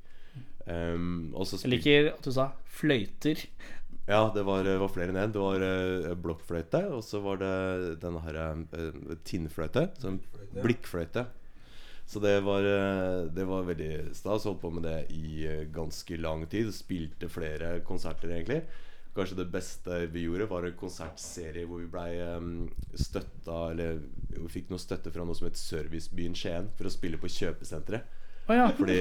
E: Um, og så
C: Jeg liker at du sa fløyter.
E: ja, det var, var flere enn én. Det var uh, blokkfløyte, og så var det denne her uh, tinnfløyte. Sånn blikkfløyte. Så det var, uh, det var veldig stas. Holdt på med det i ganske lang tid. Spilte flere konserter, egentlig. Kanskje det beste vi gjorde, var en konsertserie hvor vi blei um, støtta Eller vi fikk noe støtte fra noe som het Servicebyen Skien, for å spille på kjøpesenteret.
C: Å ja.
E: Fordi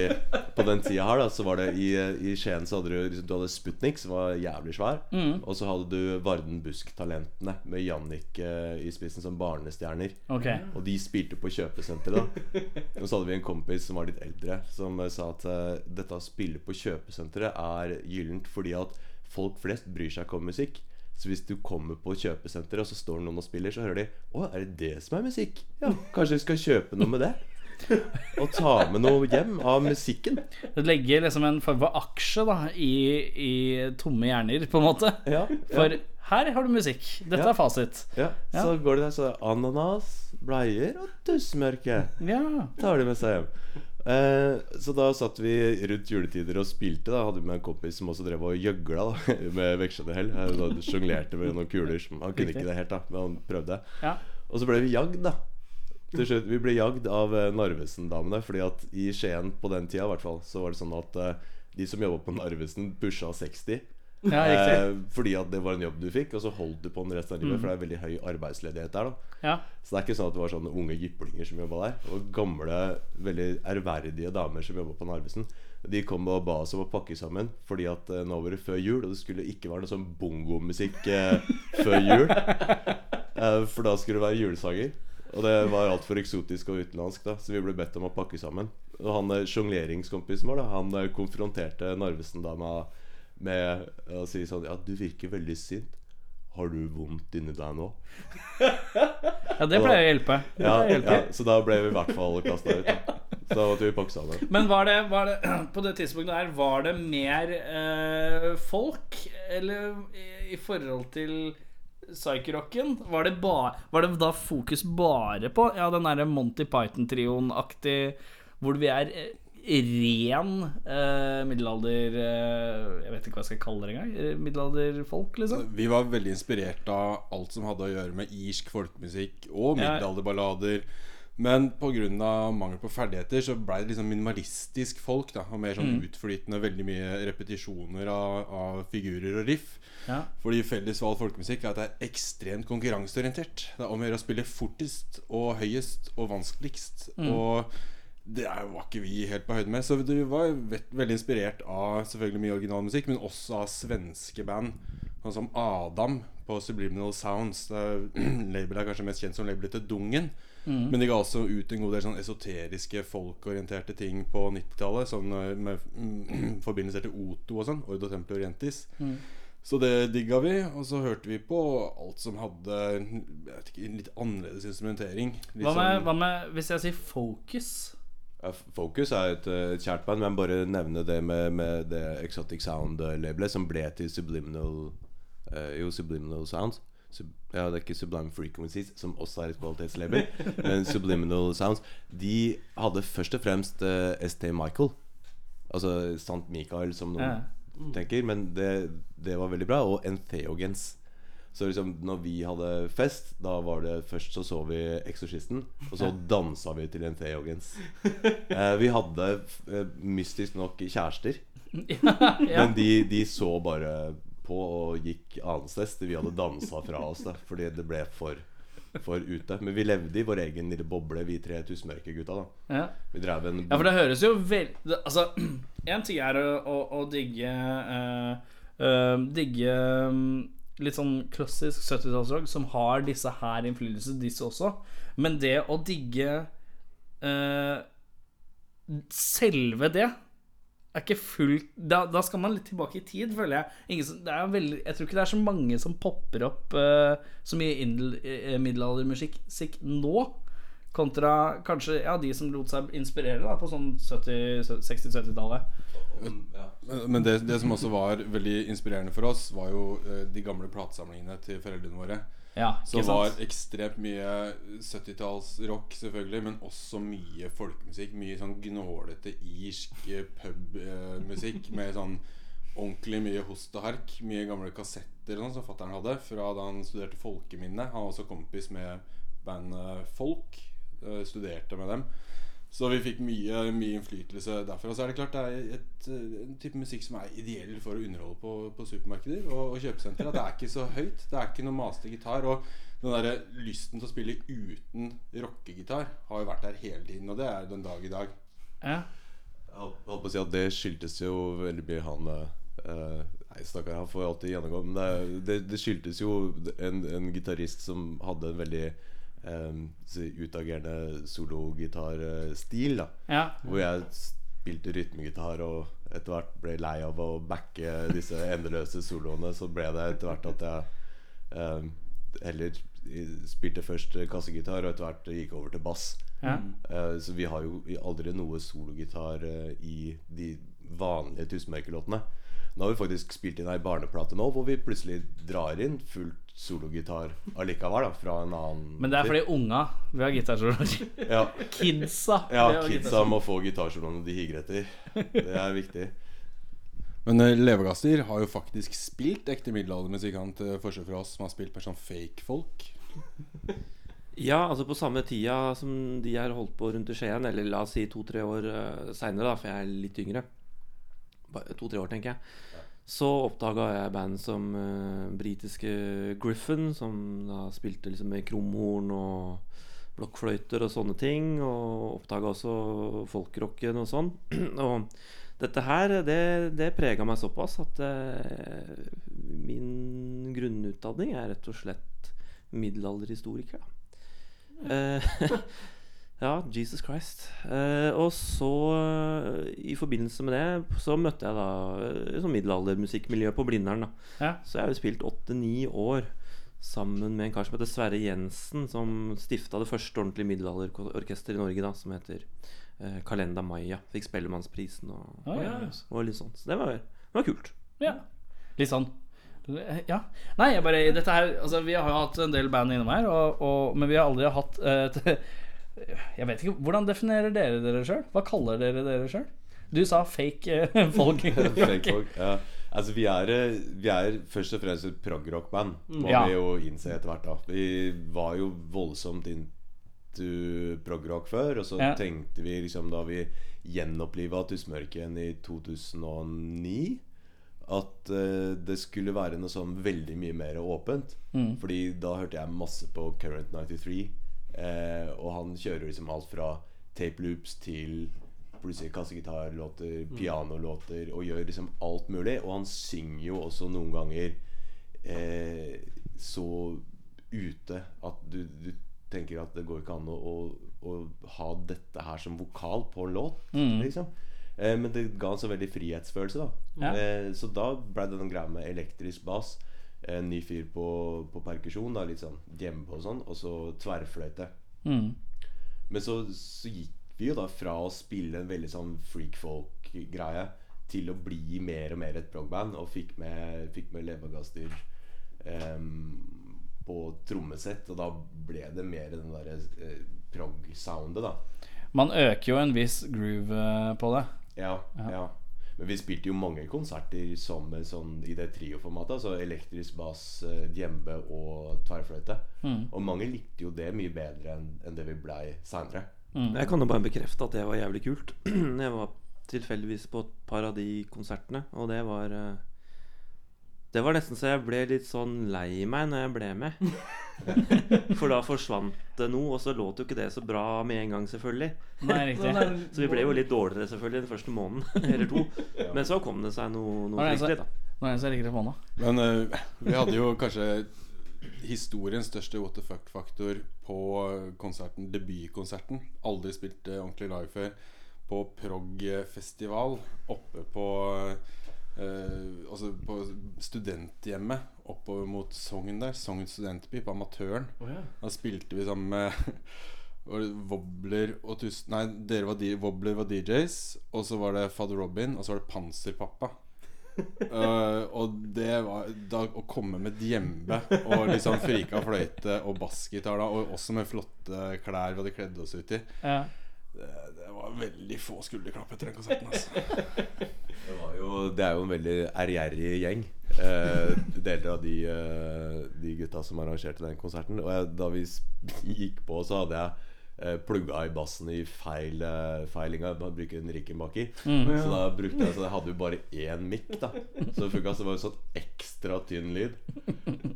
E: på den tida her da Så var det i, i Skien så hadde du liksom, Du hadde Sputnik Som var jævlig svær Og så hadde du Varden Busk-talentene Med Jannik eh, i spissen som barnestjerner
C: Okay.
E: Og de spilte på kjøpesenteret Og så hadde vi en kompis som var litt eldre Som eh, sa at uh, Dette å spille på kjøpesenteret er gyllent Fordi at folk flest bryr seg ikke om musikk så hvis du kommer på kjøpesenteret Og så står noen og spiller Så hører de Å, er det det som er musikk? Ja, kanskje vi skal kjøpe noe med det (laughs) og ta med noe hjem av musikken.
C: Du legger liksom en form for aksje da i, i tomme hjerner, på en måte.
E: Ja,
C: For her har du musikk. Dette
E: Ja.
C: er fasit.
E: ja. Så går de der, så ananas, bleier og tussmørke.
C: Ja.
E: Tar de med seg hjem. Eh, så da satt vi rundt juletider og spilte. Da Hadde vi med en kompis som også drev og gjøgla da, (laughs) med vekslende hell. Eh, Sjonglerte med noen kuler. Som, han kunne ikke det helt, da men han prøvde.
C: Ja.
E: Og så ble vi jagd, da. Til slutt, Vi ble jagd av eh, Narvesen-damene. Fordi at i Skien på den tida, hvert fall, så var det sånn at uh, de som jobba på Narvesen, pusha 60.
C: Ja.
E: Eh, fordi at det var en jobb du fikk, og så holdt du på den resten av livet. For det er veldig høy arbeidsledighet der.
C: Ja.
E: Så det er ikke sånn at det var sånne unge jyplinger som jobba der. Og gamle, veldig ærverdige damer som jobba på Narvesen. De kom og ba oss om å pakke sammen, fordi at eh, nå var det før jul, og det skulle ikke være noe sånn bongomusikk eh, før jul. (laughs) Eh, for da skulle det være julesanger. Og det var altfor eksotisk og utenlandsk, da så vi ble bedt om å pakke sammen. Og han sjongleringskompisen vår, da han konfronterte Narvesen-dama med å si sånn Ja, du virker veldig sint. Har du vondt inni deg nå? (laughs)
C: ja, det pleier å hjelpe.
E: Ja, ja, så da ble vi i hvert fall kasta ut. Da. Så da måtte vi pakke sammen.
C: Men var det, var det (clears throat) på det tidspunktet her Var det mer eh, folk, eller i, i forhold til psykerocken? Var, det var det da fokus bare på Ja, den derre Monty Python-trioen-aktig Hvor vi er eh, ren eh, middelalder eh, Jeg vet ikke hva jeg skal kalle det engang. Eh, Middelalderfolk, liksom?
G: Vi var veldig inspirert av alt som hadde å gjøre med irsk folkemusikk og
C: Ja.
G: Men pga. mangel på ferdigheter så ble det liksom minimalistisk folk. da Og mer sånn utflytende, veldig mye repetisjoner av, av figurer og riff.
C: Ja.
G: Fordi felles valg folkemusikk er at det er ekstremt konkurranseorientert. Det er om å gjøre å spille fortest og høyest og vanskeligst. Og det var ikke vi helt på høyde med. Så vi var veldig inspirert av selvfølgelig mye originalmusikk, men også av svenske band. Sånn som Adam på Subliminal Sounds. (clears throat) Labelet er kanskje mest kjent som labelet til Dungen. Men de ga også ut en god del sånn esoteriske, folkorienterte ting på 90-tallet. Sånn eh, med mm, (clears throat) forbindelser til Oto og sånn. Ordo Tempel Orientis. Så det digga vi, og så hørte vi på alt som hadde ikke, litt annerledes instrumentering. Litt
C: Hva med,
G: sånn-
C: hva med hvis jeg sier Focus?
E: Ja, Focus er et, eh, et kjært band, men bare nevne det med, med det Exotic Sound-labelet som ble til Subliminal uh, Jo, Subliminal Sounds. Sub, ja, det er ikke Sublime Frequencies, som også er et kvalitetslabel, men Subliminal Sounds. De hadde først og fremst uh, ST Michael. Altså St. Michael, som noen
C: Ja.
E: tenker. Men det, det var veldig bra. Og Entheogens. Så liksom når vi hadde fest, da var det først så så vi Eksorsisten, og så dansa vi til Entheogens. Uh, vi hadde uh, mystisk nok kjærester, (laughs)
C: ja.
E: men de, de så bare på og gikk annensteds til vi hadde dansa fra oss, da, fordi det ble for, for ute. Men vi levde i vår egen lille boble, vi tre tusenmørke-gutta. da
C: ja.
E: Vi drev en
C: Ja, for det høres jo veldig Altså, (clears throat) en ting er å, å, å digge uh, uh, Digge um, litt sånn klassisk 70-tallsrock som har disse her innflytelser, disse også. Men det å digge uh, selve det er ikke fullt da, da skal man litt tilbake i tid, føler jeg. Som- veldig, jeg tror ikke det er så mange som popper opp uh, så mye eh, middelaldermusikk nå. Kontra kanskje ja, de som lot seg inspirere da, på sånn 60-70-tallet.
G: Men, men det, det som også var veldig inspirerende for oss, var jo eh, de gamle platesamlingene til foreldrene våre.
C: Ja,
G: Som var ekstremt mye 70-tallsrock, selvfølgelig, men også mye folkemusikk. Mye sånn gnålete irsk eh, pubmusikk med sånn ordentlig mye host og hark. Mye gamle kassetter sånn som fatter'n hadde fra da han studerte folkeminne. Han var også kompis med bandet Folk. Eh, studerte med dem. Så vi fikk mye, mye innflytelse derfra. Så er det klart det er et, eh, en type musikk som er ideell for å underholde på, på supermarkeder og, og kjøpesentre. Det er ikke så høyt. Det er ikke noe masete gitar. Og den der lysten til å spille uten rockegitar har jo vært der hele tiden. Og det er den dag i dag.
C: Ja.
E: Jeg holdt på å si at det skyldtes jo veldig mye han uh, Nei, stakkar, han får jo alltid gjennomgå. Men det, det, det skyldtes jo en, en gitarist som hadde en veldig eh, utagerende sologitarstil.
C: ja.
E: Hvor jeg spilte rytmegitar og etter hvert ble lei av å backe disse endeløse soloene. Så ble det etter hvert at jeg um, heller spilte først kassegitar, og etter hvert gikk over til bass.
C: ja.
E: Uh, så vi har jo aldri noe sologitar uh, i de vanlige Tusenmerkelåtene. Nå har vi faktisk spilt inn ei barneplate nå, hvor vi plutselig drar inn fullt sologitar allikevel, da, fra en annen
C: Men det er fordi unga vil ha gitarsoloer. (laughs)
E: Ja,
C: Kidsa.
E: ja kidsa må få gitarsoloene de higer etter. Det er viktig.
G: Men uh, Levegasser har jo faktisk spilt ekte middelaldermusikk, han til forskjell fra oss som har spilt mer sånn fake folk.
F: Ja, altså på samme tida som de har holdt på rundt i Skien, eller la oss si to-tre år uh, seinere, for jeg er litt yngre. To-tre år, tenker jeg. Så oppdaga jeg band som uh, britiske Griffin, som da spilte liksom med krumhorn og blokkfløyter og sånne ting. Og oppdaga også folkrocken og sånn. (clears throat) og dette her, det, det prega meg såpass at uh, min grunnutdanning er rett og slett middelalderhistoriker. Da. (laughs) Ja, Jesus Christ. Eh, og så, eh, i forbindelse med det, så møtte jeg da eh, sånn middelaldermusikkmiljø på Blindern. da
C: Ja.
F: Så jeg har jo spilt åtte-ni år sammen med en kar som heter Sverre Jensen, som stifta det første ordentlige middelalderorkesteret i Norge, da, som heter eh, Kalenda Maya. Fikk Spellemannsprisen og,
C: ah, ja.
F: og litt sånt. Så det var, det var kult.
C: Ja. Litt sånn Ja. Nei, jeg bare Dette her Altså, vi har jo hatt en del band innom her, og, og, men vi har aldri hatt eh, t- Jeg vet ikke Hvordan definerer dere dere sjøl? Hva kaller dere dere sjøl? Du sa fake eh, (laughs) folk. (laughs)
E: Fake folk, ja. Altså, vi er, eh, vi er først og fremst et progrock-band, må
C: Ja.
E: vi jo innse etter hvert. da Vi var jo voldsomt into progrock før, og så
C: Ja.
E: tenkte vi liksom da vi gjenoppliva Tussmørken i 2009 at uh, det skulle være noe sånn veldig mye mer åpent.
C: Mm.
E: Fordi da hørte jeg masse på Current 93. Eh, og han kjører liksom alt fra tape loops til plutselig kassegitarlåter, pianolåter, og gjør liksom alt mulig. Og han synger jo også noen ganger eh, så ute at du, du tenker at det går ikke an å, å, å ha dette her som vokal på en låt,
C: Mm.
E: liksom. Eh, men det ga en så veldig frihetsfølelse, da.
C: Ja.
E: Eh, så da ble det den greia med elektrisk bass. En ny fyr på, på perkusjon, da, litt sånn hjemme og sånn, og så tverrfløyte.
C: Mm.
E: Men så, så gikk vi jo da fra å spille en veldig sånn freak-folk-greie til å bli mer og mer et prog-band, og fikk med, fikk med Levagastir um, på trommesett, og da ble det mer den derre eh, prog-soundet, da.
C: Man øker jo en viss groove eh, på det.
E: Ja,
C: Ja.
E: ja. Men vi spilte jo mange konserter som sånn, i det trioformatet. Altså elektrisk bass, eh, djembe og tverrfløyte.
C: Mm.
E: Og mange likte jo det mye bedre enn en det vi blei seinere.
C: Mm.
F: Jeg kan jo bare bekrefte at det var jævlig kult. (clears throat) Jeg var tilfeldigvis på et par av de konsertene, og det var eh, Det var nesten så jeg ble litt sånn lei meg når jeg ble med. (laughs) For da forsvant det noe, og så låt jo ikke det så bra med en gang, selvfølgelig.
C: Nei, riktig.
F: Så vi ble jo litt dårligere selvfølgelig den første måneden (laughs) eller to. Men så kom det seg noe, noe fryktelig, da.
C: Nå er det så jeg på nå.
G: Men uh, vi hadde jo kanskje historiens største what the fuck-faktor på konserten, debutkonserten. Aldri spilt eh, ordentlig live før. På prog-festival oppe på eh, Altså på studenthjemmet oppover mot Sogn der. Sogn studentby, på Amatøren. Da spilte vi sammen med (laughs) Wobbler og Tusen Nei, dere var Wobbler var DJs. Og så var det Fader Robin, og så var det Panserpappa. uh, (laughs) og det var da å komme med djembe og liksom frika fløyte og bassgitar da, og også med flotte klær vi hadde kledd oss ut i.
C: Ja.
G: Det, var veldig få skulderklapp etter den konserten. Altså. (laughs)
E: Det, jo, det er jo en veldig ærgjerrig gjeng. Eh, deler av de, eh, de gutta som arrangerte den konserten. Og jeg, da vi gikk på, så hadde jeg plugga i bassen i feil eh, feilinga. Jeg bruker en Rickenbacker. Så da brukte jeg Så jeg hadde jo bare én mic, da. Så det funka som en sånn ekstra tynn lyd.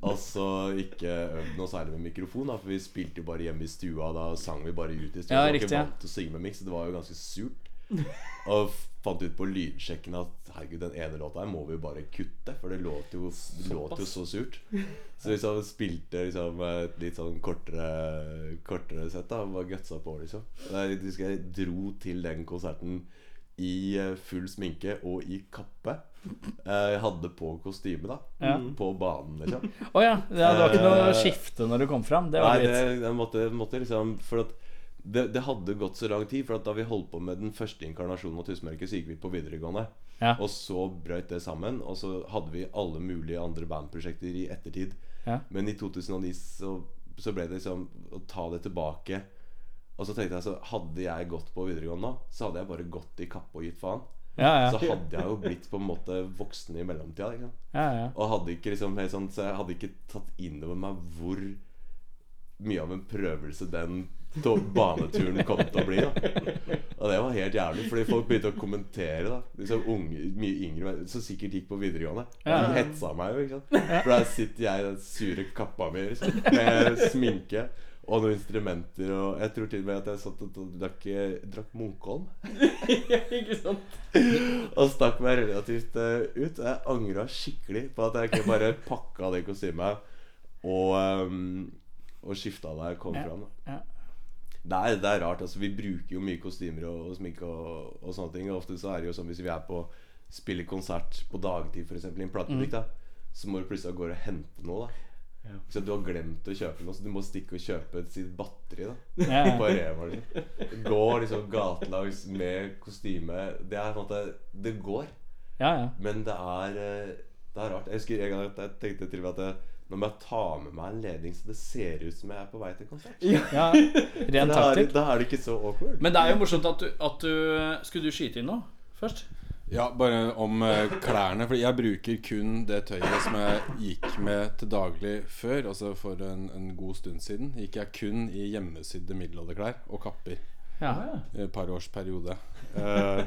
E: Og så ikke øvd noe særlig med mikrofon, da for vi spilte jo bare hjemme i stua. Da sang vi bare ut i stua.
C: Ja,
E: så var ikke vant til å synge med mic, så det var jo ganske surt. (laughs) Og fant ut på lydsjekken at herregud, den ene låta her må vi jo bare kutte. For det låt jo, det låt jo så surt. Så vi liksom spilte liksom et litt sånn kortere Kortere sett. da Bare gutsa på, liksom. Jeg husker jeg dro til den konserten i eh, full sminke og i kappe. Eh, Jeg hadde på kostyme, da.
C: Ja.
E: På banen, liksom.
C: Å ja. ja. Det var ikke noe
E: Eh,
C: skifte når du kom fram. Det var
E: Nei, det, jeg måtte, måtte liksom For at det, det hadde gått så lang tid. For da vi holdt på med den første inkarnasjonen av Tussmørket, så gikk vi på videregående.
C: Ja.
E: Og så brøt det sammen. Og så hadde vi alle mulige andre bandprosjekter i ettertid.
C: Ja.
E: Men i 2009 så, så ble det liksom å ta det tilbake. Og så tenkte jeg så Hadde jeg gått på videregående nå, så hadde jeg bare gått i kappe og gitt faen.
C: Ja, ja.
E: Så hadde jeg jo blitt på en måte voksen i mellomtida. Liksom.
C: ja, ja.
E: Og hadde ikke liksom helt sånn Så jeg hadde ikke tatt inn over meg hvor mye av en prøvelse den baneturen kom til å bli. da Og det var helt jævlig, fordi folk begynte å kommentere. da Liksom unge, Mye yngre mennesker som sikkert gikk på videregående.
C: Ja.
E: De hetsa meg jo, ikke sant. For der sitter jeg i den sure kappa mi liksom, med sminke. Og noen instrumenter og Jeg tror til og med at jeg satt og drakk, drakk Munkholm. (laughs)
B: Ikke sant?
E: Og stakk meg relativt uh, ut. Jeg angra skikkelig på at jeg ikke bare pakka det kostymet og, um, og skifta da jeg kom
C: Ja,
E: fram. Da.
C: ja.
E: Det, er, det er rart. altså Vi bruker jo mye kostymer og, og sminke og, og sånne ting. Og ofte så er det jo sånn hvis vi er på spiller konsert på dagtid, f.eks. i en platebutikk, da så må du plutselig av gårde og hente noe. da Så du har glemt å kjøpe noe, så du må stikke og kjøpe et sitt batteri. da
C: Ja, ja.
E: På Rema. Liksom. Gå liksom gatelangs med kostyme. Det er på en måte Det går.
C: Ja, ja.
E: Men det er eh, Det er rart. Jeg husker en gang at jeg tenkte til og med at jeg, nå må jeg ta med meg en ledning så det ser ut som jeg er på vei til konsert.
C: ja. Rent (laughs)
E: Da er, da er det ikke så awkward.
C: Men det er jo morsomt at du, at du Skulle du skyte inn noe først?
G: Ja, bare om eh, klærne. For jeg bruker kun det tøyet som jeg gikk med til daglig før. Altså for en, en god stund siden gikk jeg kun i hjemmesydde middelalderklær og kapper.
C: Ja.
G: Et par års periode. Eh,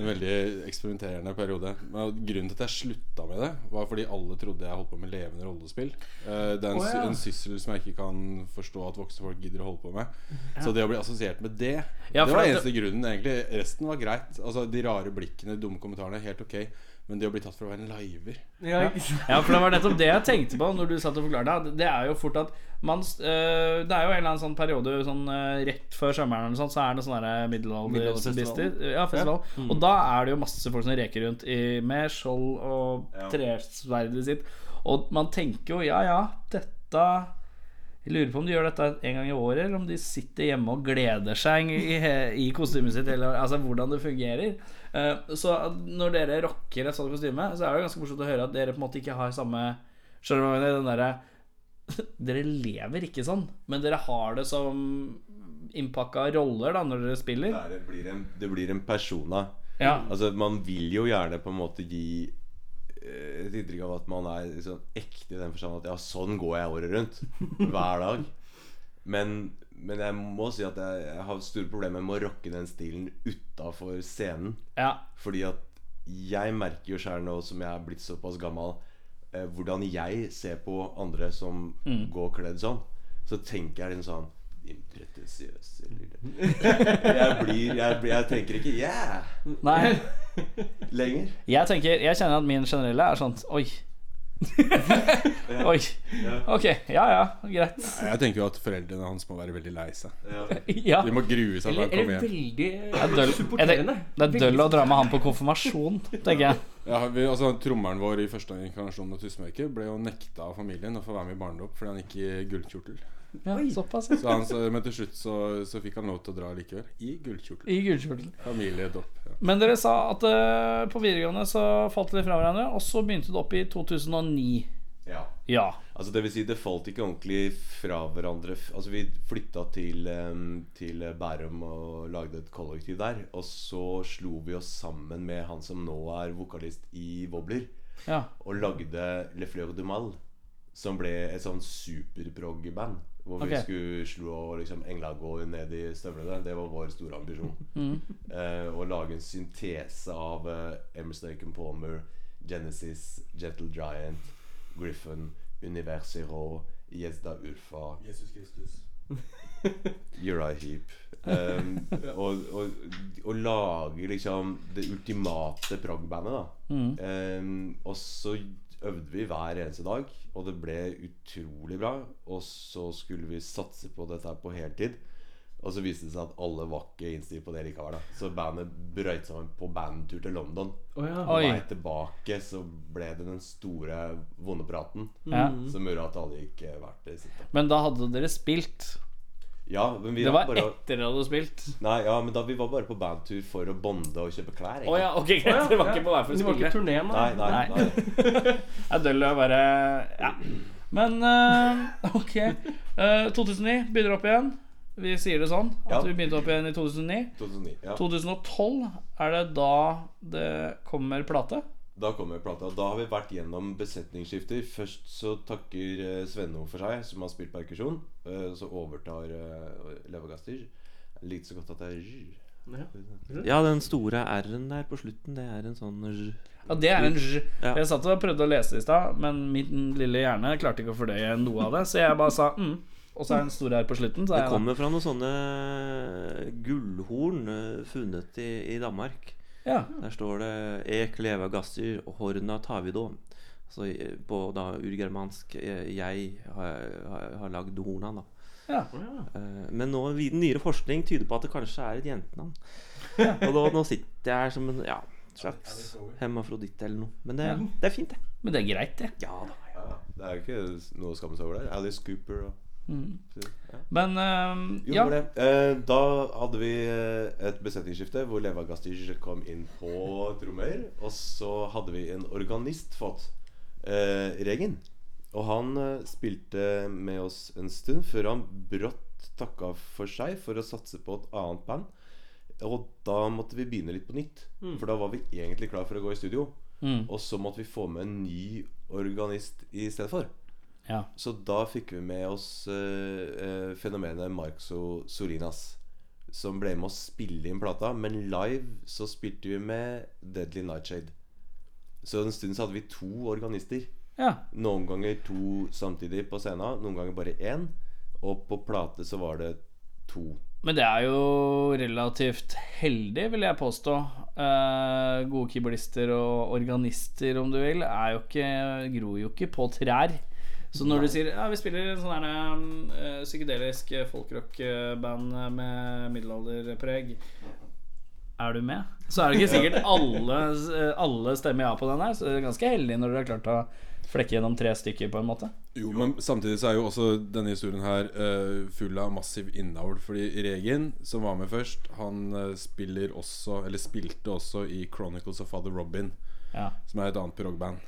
G: en veldig eksperimenterende periode. Men grunnen til at jeg slutta med det, var fordi alle trodde jeg holdt på med levende rollespill. Eh, det er en,
C: oh, ja.
G: en syssel som jeg ikke kan forstå at voksne folk gidder å holde på med. Så det å bli assosiert med det,
C: Ja,
G: det var eneste grunnen. egentlig Resten var greit. Altså De rare blikkene, de dumme kommentarene, helt ok. Men det å bli tatt for å være en liver
B: Ja?
C: Ja, for det var nettopp det jeg tenkte på når du satt og forklarte. det. Det er jo fort at man øh, Det er jo en eller annen sånn periode sånn øh, rett før sommeren sånn, så er det sånn middelalderfestival. Ja, festival. Ja, Mm. Og da er det jo masse folk som reker rundt i, med skjold og
E: Ja.
C: tresverdet sitt. Og man tenker jo ja, ja, dette jeg lurer på om de gjør dette en gang i året, eller om de sitter hjemme og gleder seg i, i kostymet sitt. Eller, altså hvordan det fungerer. Uh, så når dere rocker et sånt kostyme, så er det ganske morsomt å høre at dere på en måte ikke har samme Skjønner du? Den derre (laughs) Dere lever ikke sånn, men dere har det som innpakka roller da når dere spiller.
E: er, det, blir en, det blir en persona.
C: Ja.
E: Altså Man vil jo gjerne på en måte gi eh, et inntrykk av at man er liksom ekte i den forstand at ja, sånn går jeg året rundt. (laughs) Hver dag. Men, men jeg må si at jeg, jeg har store problemer med å rocke den stilen utafor scenen.
C: ja.
E: Fordi at jeg merker jo sjøl nå som jeg er blitt såpass gammel, eh, hvordan jeg ser på andre som går kledd sånn. Så tenker jeg litt sånn lille (laughs) jeg, blir, jeg, jeg tenker ikke 'yeah'
C: Nei, (laughs)
E: lenger.
C: jeg tenker Jeg kjenner at min generelle er sånn Oi. (laughs) Oi. Ok, ja ja, greit.
G: Jeg tenker jo at foreldrene hans må være veldig lei seg.
C: Ja.
G: De må grue seg til
B: Eller,
G: han kommer
B: eller
G: hjem.
B: veldig
C: er
B: supporterende.
C: Det er døll å dra med han på konfirmasjon, tenker jeg.
G: Ja, vi, altså Trommeren vår i første inkarnasjon av Tussmørket ble jo nekta av familien å få være med i barnedåp fordi han gikk i gullkjortel.
C: Ja, såpass.
G: Så han, så, men til slutt så, så fikk han lov til å dra likevel. I gullkjortel.
C: I gullkjortel.
G: Familiedåp. Ja.
C: Men dere sa at uh, på videregående så falt dere fra hverandre, og så begynte det opp i 2009.
E: Ja.
C: Ja.
E: Altså det vil si, det falt ikke ordentlig fra hverandre. Altså Vi flytta til, til Bærum og lagde et kollektiv der. Og så slo vi oss sammen med han som nå er vokalist i Wobbler.
C: ja.
E: Og lagde Le Fleur du Mal, som ble et sånn superprog-band. Hvor vi skulle slå liksom engla gå ned i støvlene. Det var vår store ambisjon. (laughs) Eh, å lage en syntese av eh, Emerson Aiken Palmer, Genesis, Gentle Giant, Griffin, Univers Zero, Jezda Urfa
G: Jesus Kristus. (laughs)
E: Uriah Heap. Um, og, og, og lage liksom det ultimate prog-bandet, da. Um, og så øvde vi hver eneste dag, og det ble utrolig bra. Og så skulle vi satse på dette på heltid. Og så viste det seg at alle var ikke innstilt på det likevel. da Så bandet brøyt sammen på bandtur til London.
B: Oh, ja.
E: På vei tilbake så ble det den store vonde praten
C: ja.
E: som gjorde at alle gikk eh, hvert til sitt. da.
C: Men da hadde dere spilt.
E: Ja, men vi
C: Det
E: var bare
C: etter dere hadde spilt.
E: Nei, ja, men da vi var bare på bandtur for å bonde og kjøpe klær.
C: Oh, ja, ok, greit. Dere var ikke på vei for
B: Det
C: å
B: var ikke
C: spille.
B: turneen, da?
E: Nei, nei,
C: Nei.
E: nei. (laughs)
C: jeg døller bare Ja. (clears throat) Men uh, (laughs) ok. Uh, 2009 begynner opp igjen. Vi sier det sånn. At
E: Ja.
C: vi begynte opp igjen i 2009.
E: 2009. Ja.
C: 2012 er det da det kommer plate.
E: Da kommer plata. Da har vi vært gjennom besetningsskifter. Først så takker eh, Svenno for seg, som har spilt perkusjon. Eh, så overtar uh, Levagastir. Jeg likte så godt at det er r.
F: Ja, den store R-en der på slutten, det er en sånn.
C: Ja, det er en j.
F: Ja.
C: Jeg satt og prøvde å lese det i stad, men min lille hjerne klarte ikke å fordøye noe av det, så jeg bare sa mm. Og så er det en stor her på slutten. Så er
F: Det kommer fra noen sånne gullhorn eh, funnet i, i Danmark.
C: ja.
F: Der står det 'Ek leva gassir horna tavido'. Så på da urgermansk eh, 'jeg har, har, har lagd horna', da.
C: Ja.
F: Eh, Men nå nyere forskning tyder på at det kanskje er et jentenavn. (laughs) Og da, nå sitter jeg her som en ja, slags hemafroditt eller noe. Men det,
C: Ja.
F: det er fint, det.
C: Men det er greit, det.
F: Ja da.
E: Ja, det er jo ikke noe å skamme seg over der. Alice Cooper og ja.
C: Men øhm,
E: Jo,
C: ja.
E: det. Eh, da hadde vi eh, et besetningsskifte hvor Leva Gastige kom inn på trommer. Og så hadde vi en organist fått, eh, Regen. Og han eh, spilte med oss en stund før han brått takka for seg for å satse på et annet band. Og da måtte vi begynne litt på nytt. For da var vi egentlig klar for å gå i studio.
C: Mm.
E: Og så måtte vi få med en ny organist i stedet for.
C: Ja.
E: Så da fikk vi med oss eh, eh, fenomenet Marxo Sorinas. Som ble med å spille inn plata. Men live så spilte vi med Deadly Nightshade. Så en stund så hadde vi to organister.
C: ja.
E: Noen ganger to samtidig på scenen. Noen ganger bare én. Og på plate så var det to.
C: Men det er jo relativt heldig, vil jeg påstå. Eh, gode keyboardister og organister, om du vil, er jo ikke, gror jo ikke på trær. Så når du sier ja, vi spiller en sånn her, eh, psykedelisk folkrock-band med middelalderpreg Er du med? Så er det ikke sikkert alle, alle stemmer ja på den her. Så det er ganske heldig når du har klart å flekke gjennom tre stykker, på en måte.
G: Jo, men samtidig så er jo også denne historien her uh, full av massiv innavl. Fordi Regen, som var med først, han eh, spiller også Eller spilte også i Chronicles of Father Robin,
C: Ja.
G: som er et annet prog-band.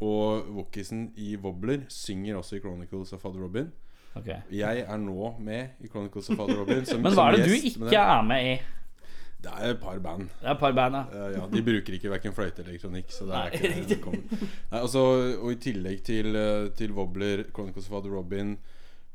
G: Og Wokisen i Wobbler synger også i Chronicles of Father Robin.
C: Okay.
G: Jeg er nå med i Chronicles of Father Robin. Som, (laughs)
C: Men hva er det du
G: gjest,
C: ikke er med i?
G: Det er et par band.
C: Det er et par band, ja.
G: Uh, ja, De bruker ikke verken fløyte eller elektronikk. Så det er
C: Nei,
G: ikke det kommer. Nei, altså, og I tillegg til, eh, til Wobbler, Chronicles of Father Robin,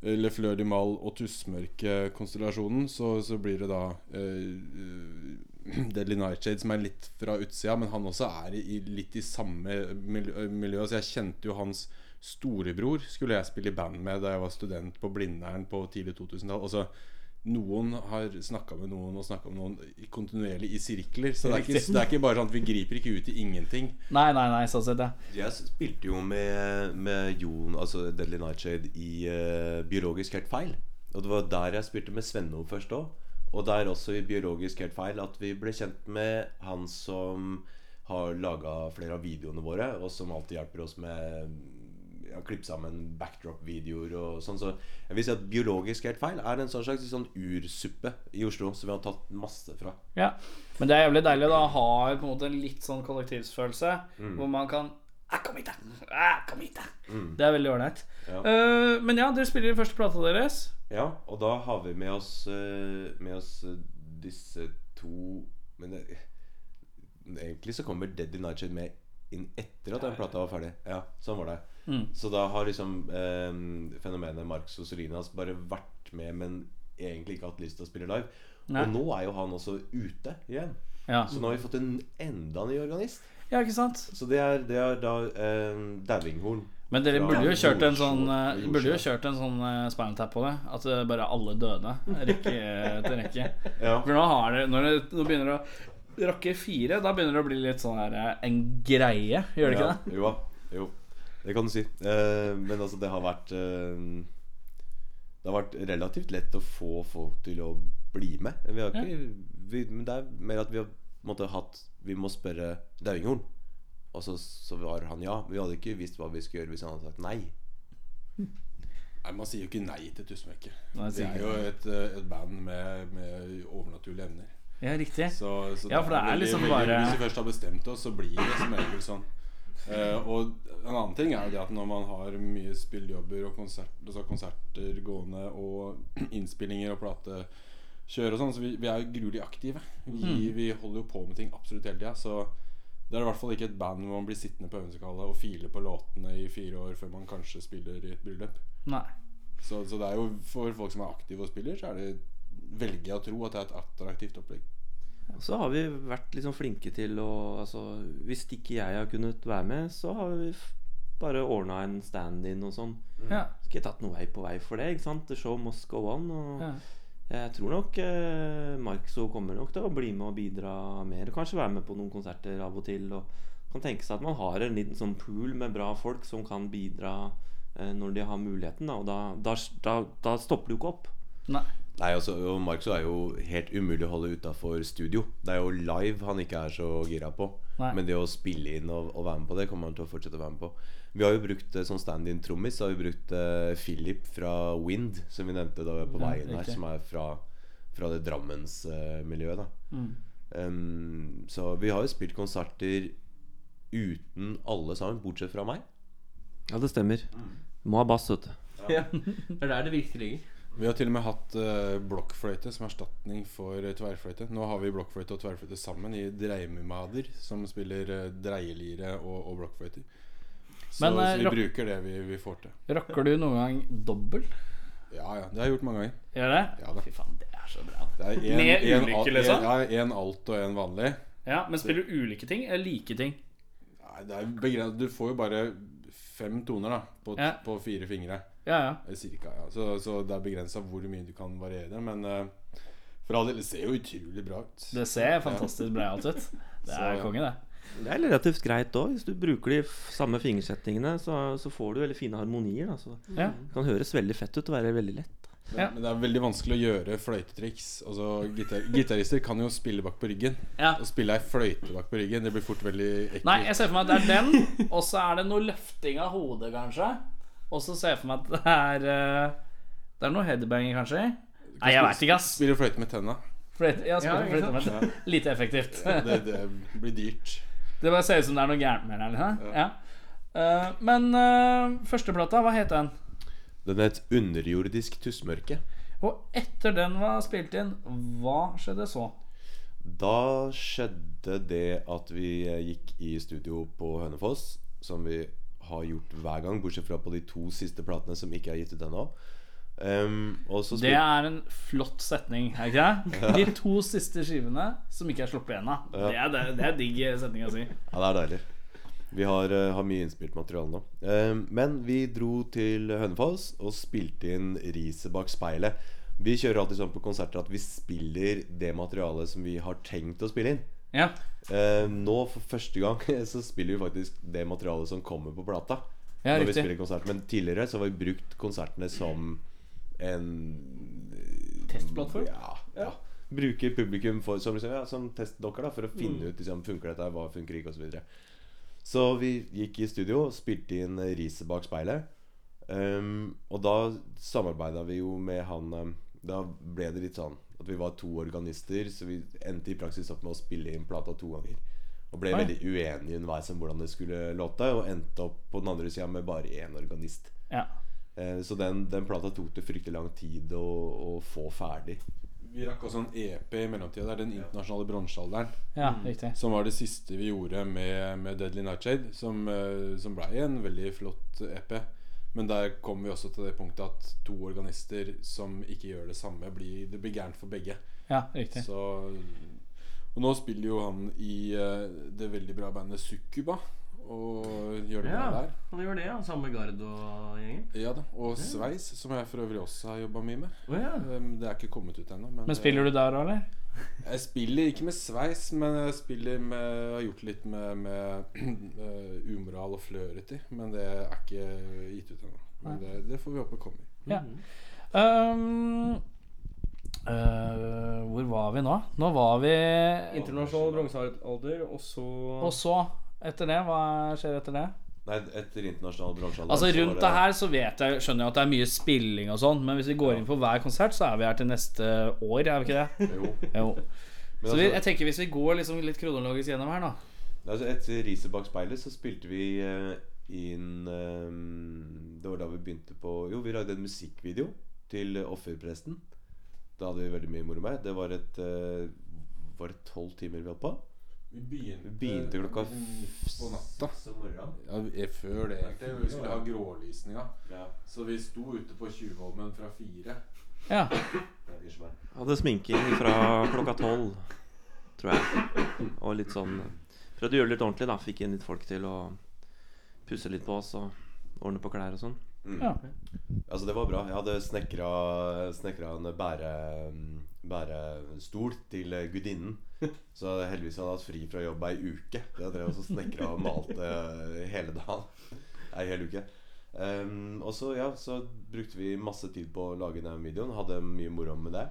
G: eh, Le Fleur du Mal og Tussmørke-konstellasjonen, så, så blir det da eh, (clears throat) Deadly Nightshade, som er litt fra utsida, men han også er i, litt i samme miljø, miljø. Så jeg kjente jo hans storebror skulle jeg spille i band med da jeg var student på Blindern på tidlig 2000-tall. Altså, noen har snakka med noen og snakka med noen kontinuerlig i sirkler. Så det er, ikke, det er ikke bare sånn at vi griper ikke ut i ingenting.
C: Nei, nei, nei, sånn sett, ja.
E: Jeg spilte jo med, med Jon, altså Deadly Nightshade, i uh, Biologisk helt feil. Og det var der jeg spilte med Svenno først òg. Og det er også i Biologisk helt feil at vi ble kjent med han som har laga flere av videoene våre, og som alltid hjelper oss med ja, klippe sammen backdrop-videoer og sånn. Så jeg vil si at Biologisk helt feil er en sånn slags sånn ursuppe i Oslo som vi har tatt masse fra.
C: Ja, men det er jævlig deilig da å ha på en måte en litt sånn kollektivsfølelse hvor man kan ah, Kom hit, da! Ah, kom hit, da! Det er veldig ålreit.
E: Ja.
C: Uh, men ja, dere spiller den første plata deres.
E: Ja, og da har vi med oss, eh, med oss eh, disse to Men det, egentlig så kommer Deadly Nightshade med inn etter at den plata var ferdig. Ja, sånn var det.
C: Mm.
E: Så da har liksom eh, fenomenet Marx og Solinas bare vært med, men egentlig ikke hatt lyst til å spille live.
C: Nei.
E: Og nå er jo han også ute igjen.
C: Ja.
E: Så nå har vi fått en enda ny organist.
C: ja, ikke sant?
E: Så det er, det er da eh, Dauinghorn.
C: Men dere burde jo kjørt en sånn eh, Burde jo kjørt en sånn uh, spinal tap på det. At det bare alle døde. Rekke til rekke. (laughs)
E: Ja.
C: For nå har det Når det nå begynner det å rakke fire, da begynner det å bli litt sånn her eh, en greie. Gjør det ikke det?
E: Jo. Jo. Det kan du si. Eh, men altså, det har vært eh, Det har vært relativt lett å få folk til å bli med. Vi har ikke vi, Men det er mer at vi har på hatt Vi må spørre Dauinghorn. Og så, svarer var han ja. Vi hadde ikke visst hva vi skulle gjøre hvis han hadde sagt nei.
G: Nei, Man sier jo ikke nei til
C: Tussmekke.
G: Det er jo et, eh, et band med, med overnaturlige evner.
C: Ja, riktig.
G: Så, så
C: Ja, for det er
G: veldig-
C: liksom
G: veldig-
C: bare-
G: Hvis vi først har bestemt oss, så blir det som regel sånn. Uh, og en annen ting er jo det at når man har mye spilljobber og konsert, altså konserter gående og (clears throat) innspillinger og platekjør og sånn, så vi, vi er jo gruelig aktive. Vi,
C: Mm.
G: vi holder jo på med ting absolutt hele tida. Så Det er i hvert fall ikke et band hvor man blir sittende på øvingslokalet og file på låtene i fire år før man kanskje spiller i et bryllup.
C: Nei.
G: Så, så det er jo for folk som er aktive og spiller, så er det velger jeg å tro at det er et attraktivt opplegg.
F: Så har vi vært liksom flinke til å altså, Hvis ikke jeg har kunnet være med, så har vi f- bare ordna en stand-in og sånn.
C: Ja.
F: Skal jeg tatt noe vei på vei for det, ikke sant? The show must go on. Og
C: Ja.
F: Jeg tror nok eh, Markso kommer nok til å bli med og bidra mer. Kanskje være med på noen konserter av og til. Og kan tenke seg at man har en liten sånn pool med bra folk som kan bidra eh, når de har muligheten. Da, og da, da, da, da stopper det jo ikke opp.
C: Nei.
E: Nei, altså, og Markso er jo helt umulig å holde utafor studio. Det er jo live han ikke er så gira på.
C: Nei.
E: Men det å spille inn og, og være med på det, kommer han til å fortsette å være med på. Vi har jo brukt eh, som stand-in-trommis Så har vi brukt uh, Philip fra Wind, som vi nevnte da vi var på veien her, som er fra, fra det Drammens-miljøet. Uh,
C: Mm.
E: um, Så vi har jo spilt konserter uten alle sammen, bortsett fra meg.
F: Ja, det stemmer. Må ha bass, vet du. (laughs)
B: Ja. Det er der det virkelig ligger.
G: Vi har til og med hatt uh, blokkfløyte som erstatning for eh, tverrfløyte. Nå har vi blokkfløyte og tverrfløyte sammen i Dreimumader, som spiller uh, dreielire og, og blokkfløyter. Så,
C: Men, eh,
G: så vi
C: rock-
G: bruker det vi, vi får til.
C: Rocker du noen gang dobbel?
G: Ja, ja. Det har jeg gjort mange ganger.
C: Gjør det?
G: Ja da.
C: Fy faen, det er så bra.
G: Det er en,
C: Med
G: en,
C: ulike, liksom?
G: Ja, en alt og en vanlig.
C: Ja, Men spiller du ulike ting eller like ting?
G: Nei, det er begrenset. Du får jo bare fem toner da på,
C: Ja.
G: på fire fingre.
C: Ja, ja.
G: Eh, Cirka, ja. Så, så det er begrensa hvor mye du kan variere. Men uh, for all del, det ser jo utrolig bra ut.
C: Det ser fantastisk bra ut. Det er
G: Så-
C: konge, det.
F: Det er relativt greit òg. Hvis du bruker de samme fingersettingene, så, så får du veldig fine harmonier. Da. Så
C: Ja.
F: det kan høres veldig fett ut og være veldig lett.
G: Men,
C: Ja.
G: men det er veldig vanskelig å gjøre fløytetriks. Altså, gitar Gitarister kan jo spille bak på ryggen.
C: Ja.
G: Å spille ei fløyte bak på ryggen, det blir fort veldig ekkelt.
C: Nei, jeg ser for meg at det er den, og så er det noe løfting av hodet, kanskje. Og så ser jeg for meg at det er eh, Det er noe headbanging, kanskje. Nei, jeg veit ikke, ass.
G: Spiller fløyte med tenna.
C: Fløyte, ja,
B: Ja,
C: spiller
B: ja,
C: fløyte med tenna. Lite effektivt.
G: Det, det blir dyrt.
C: Det bare ser ut som det er noe gærent med den. Liksom. Ja. Uh, men uh, førsteplata, hva het den?
E: Den het 'Underjordisk tussmørke'.
C: Og etter den var spilt inn, hva skjedde så?
E: Da skjedde det at vi eh, gikk i studio på Hønefoss, som vi har gjort hver gang, bortsett fra på de to siste platene som ikke er gitt ut ennå. Um,
C: Det er en flott setning, er ikke det? De to siste skivene som ikke er sluppet ennå. Det, er- det, det er digg setning å si.
E: Ja, det er deilig. Vi har, eh, har mye innspilt materiale nå. Um, men vi dro til Hønefoss og spilte inn riset bak speilet. Vi kjører alltid sånn på konserter at vi spiller det materialet som vi har tenkt å spille inn.
C: Ja,
E: Eh, nå for første gang (laughs) så spiller vi faktisk det materialet som kommer på plata.
C: ja
E: når vi spiller konsert Men tidligere så har vi brukt konsertene som en
C: Testplattform?
E: Ja, ja. Bruker publikum for, som, ja, som testdokker da for å finne ut liksom, funker dette, hva funker ikke, osv. Så, videre. så vi gikk i studio spilte inn eh, riset bak speilet. Um, og da samarbeida vi jo med han um, Da ble det litt sånn at vi var to organister, så vi endte i praksis opp med å spille inn plata to ganger. Og ble
C: Oi.
E: veldig uenige underveis om hvordan det skulle låte, og endte opp på den andre sida med bare én organist.
C: Ja.
E: Eh, så den, den plata tok det fryktelig lang tid å, å få ferdig.
G: Vi rakk også en EP i mellomtida. Det er Den internasjonale bronsealderen.
C: ja.
G: Som var det siste vi gjorde med, med Deadly Nightshade. Som, uh, som blei en veldig flott EP. Men der kom vi også til det punktet at to organister som ikke gjør det samme, blir, det blir gærent for begge.
C: Ja, riktig.
G: Så Og nå spiller jo han i eh, det veldig bra bandet Sukuba. Og gjør det bra der.
B: han gjør det, ja. Sammen med Gard og gjengen.
G: Ja da, Og Sveis, som jeg for øvrig også har jobba mye med.
B: Oh, ja.
G: Um, Det er ikke kommet ut ennå.
C: Men spiller du der òg, eller?
G: Jeg spiller ikke med sveis, men jeg spiller med har gjort litt med, med (clears throat) eh, umoral og fløreti. Men det er ikke gitt ut ennå. Men det, det får vi håpe kommer.
C: Ja. Um, uh, hvor var vi nå? Nå var vi
B: Internasjonal bronsealder, og så
C: Og så, etter det, hva skjer etter det?
E: Nei, etter internasjonal bransjealder
C: Altså Rundt det her så vet jeg, skjønner jeg at det er mye spilling og sånn, men hvis vi går inn på hver konsert, så er vi her til neste år, er vi ikke det?
E: Jo.
C: Jo. Så vi,
E: altså-
C: jeg tenker hvis vi går liksom litt kronologisk gjennom her, da.
E: Altså Etter Riset bak speilet så spilte vi eh, inn eh, Det var da vi begynte på Jo, vi lagde en musikkvideo til Offerpresten. Da hadde vi veldig mye moro med. Det var et eh, Var det tolv timer vi holdt på?
G: Vi begynte,
E: Vi begynte klokka
G: midt på natta. Ja, eh, før det, egentlig. Vi skulle ha grålysninga.
E: Ja.
G: Så vi sto ute på Tjuvholmen fra fire.
C: Ja.
F: Hadde sminking fra klokka tolv, tror jeg. Og litt sånn Prøvde å gjøre det litt ordentlig, da. Fikk inn litt folk til å pusse litt på oss og ordne på klær og sånn.
C: Ja.
E: Altså, det var bra. Jeg hadde snekra, en bære, bærestol til gudinnen. (laughs) Så heldigvis hadde jeg hatt fri fra jobb ei uke. Jeg drev også snekra og malte eh, hele dagen. Ei hel uke. Um, og så, ja, så brukte vi masse tid på å lage den videoen. Hadde mye moro med det.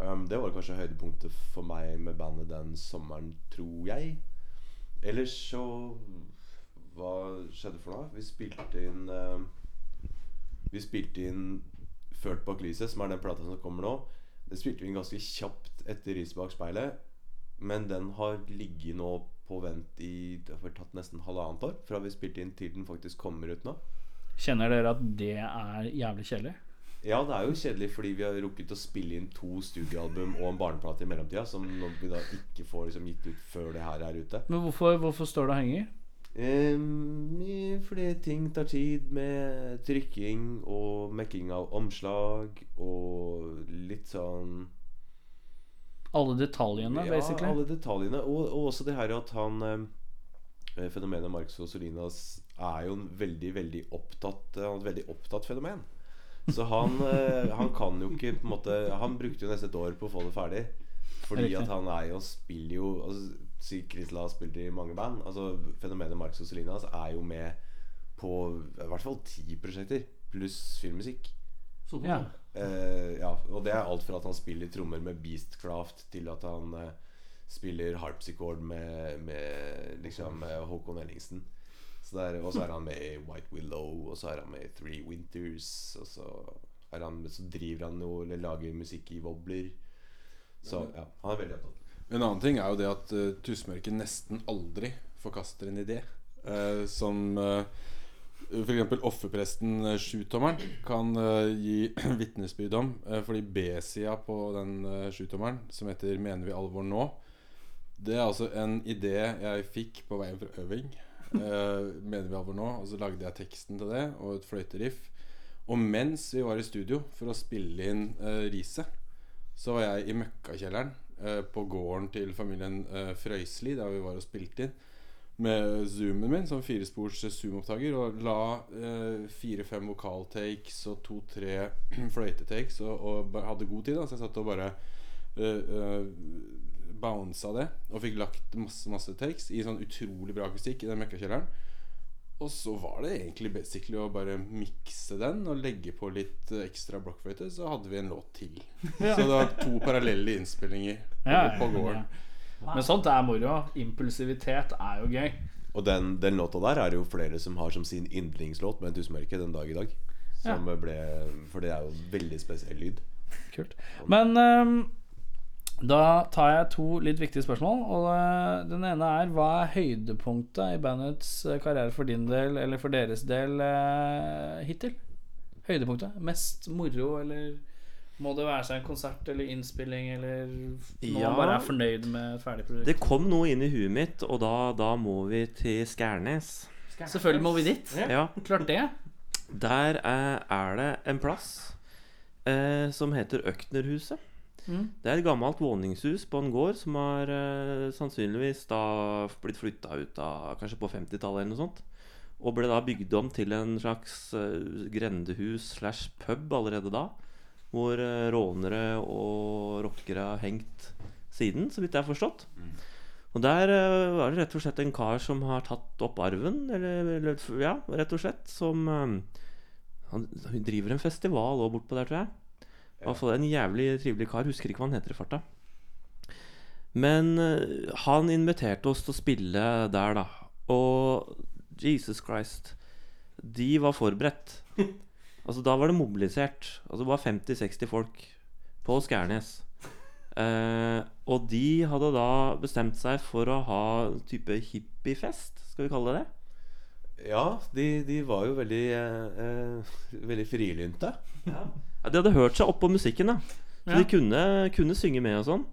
E: Um, det var kanskje høydepunktet for meg med bandet den sommeren, tror jeg. Ellers så Hva skjedde for noe? Vi spilte inn ehm, Vi spilte inn Ført bak lyset, som er den plata som kommer nå. Det spilte vi inn ganske kjapt etter Riset bak speilet. Men den har ligget nå på vent i Det har tatt nesten halvannet år fra vi spilte inn til den faktisk kommer ut nå.
C: Kjenner dere at det er jævlig kjedelig?
E: Ja, det er jo kjedelig fordi vi har rukket å spille inn to studioalbum og en barneplate i mellomtida, som vi da ikke får liksom gitt ut før det her er ute.
C: Men hvorfor, hvorfor står det og henger?
E: Um, fordi ting tar tid med trykking og mekking av omslag og litt sånn
C: Alle detaljene,
E: Ja,
C: basically?
E: alle detaljene. Og, og også det her at han eh, Fenomenet og Solinas er jo en veldig, veldig opptatt Han er et veldig opptatt fenomen. Så han, eh, han kan jo ikke på en måte Han brukte jo nesten et år på å få det ferdig. Fordi at han er jo spiller jo altså, Si Chris La har spilt i mange band. Altså Fenomenet og Solinas er jo med på i hvert fall ti prosjekter pluss filmmusikk.
C: Ja.
E: Eh, ja, og det er alt fra at han spiller trommer med Beastcraft, til at han eh, spiller harpsichord med, med liksom eh, Håkon Ellingsen. Så det er- Og så er han med i White Willow, og så er han med i Three Winters. Og så, er han, så driver han jo eller lager musikk i Wobbler. Så ja, han er veldig opptatt.
G: En annen ting er jo det at uh, Tusmørket nesten aldri forkaster en idé. Uh, som uh, f.eks. offerpresten uh, Sjutommeren kan uh, gi (clears throat) vitnesbyrd om. Uh, fordi B-sida på den uh, sjutommeren, som heter 'Mener vi alvor nå', det er altså en idé jeg fikk på veien fra øving. Eh, 'Mener vi alvor nå', og så lagde jeg teksten til det, og et fløyteriff. Og mens vi var i studio for å spille inn riset, så var jeg i møkkakjelleren eh, på gården til familien eh, Frøysli, der vi var og spilte inn, med zoomen min, som firespors zoomopptaker, og la eh, fire-fem vokaltakes og to-tre (clears throat) fløytetakes, og, og hadde god tid, da, så jeg satt og bare uh, bounsa det, og fikk lagt masse, masse takes i sånn utrolig bra akustikk i den møkkakjelleren. Og så var det egentlig basically å bare mikse den og legge på litt eh, ekstra blokkfløyte, så hadde vi en låt til. (laughs) Så det var to parallelle innspillinger
C: Ja,
G: på gården.
C: ja. Men sånt er moro. Impulsivitet er jo gøy.
E: Og den, den låta der er det jo flere som har som sin yndlingslåt med Tusenmørket den dag i dag. Som ble For det er jo veldig spesiell lyd.
C: Kult. Men ehm, da tar jeg to litt viktige spørsmål. Og eh, Den ene er hva er høydepunktet i bandets eh, karriere for din del, eller for deres del, eh, hittil? Høydepunktet? Mest moro, eller må det være seg en konsert eller innspilling, eller noe
F: Ja.
C: man bare er fornøyd med et ferdig produkt?
F: Det kom noe inn i huet mitt, og da, da må vi til Skærnes.
C: Selvfølgelig må vi dit.
F: Ja,
C: Klart det.
F: Der er, er det en plass eh, som heter Øknerhuset.
C: Mm.
F: Det er et gammelt våningshus på en gård som har eh, sannsynligvis da blitt flytta ut av kanskje på 50-tallet eller noe sånt. Og ble da bygd om til en slags eh, grendehus slash pub allerede da. Hvor eh, rånere og rockere har hengt siden, så vidt jeg har forstått. Og der uh, var det rett og slett en kar som har tatt opp arven, eller, eller ja, rett og slett, som han, han driver en festival òg bortpå der, tror jeg. I hvert fall en jævlig trivelig kar. Husker ikke hva han heter i farta. Men eh, han inviterte oss til å spille der, da. Og Jesus Christ, de var forberedt. (laughs) Altså, da var det mobilisert. Altså, det var 50-60 folk på Skærnes. Eh, og de hadde da bestemt seg for å ha en type hippiefest, skal vi kalle det det?
E: Ja, de, de var jo veldig eh, eh, Veldig frilynte.
F: Ja, de hadde hørt seg opp på musikken, da. Så
C: Ja.
F: de kunne, kunne synge med og sånn.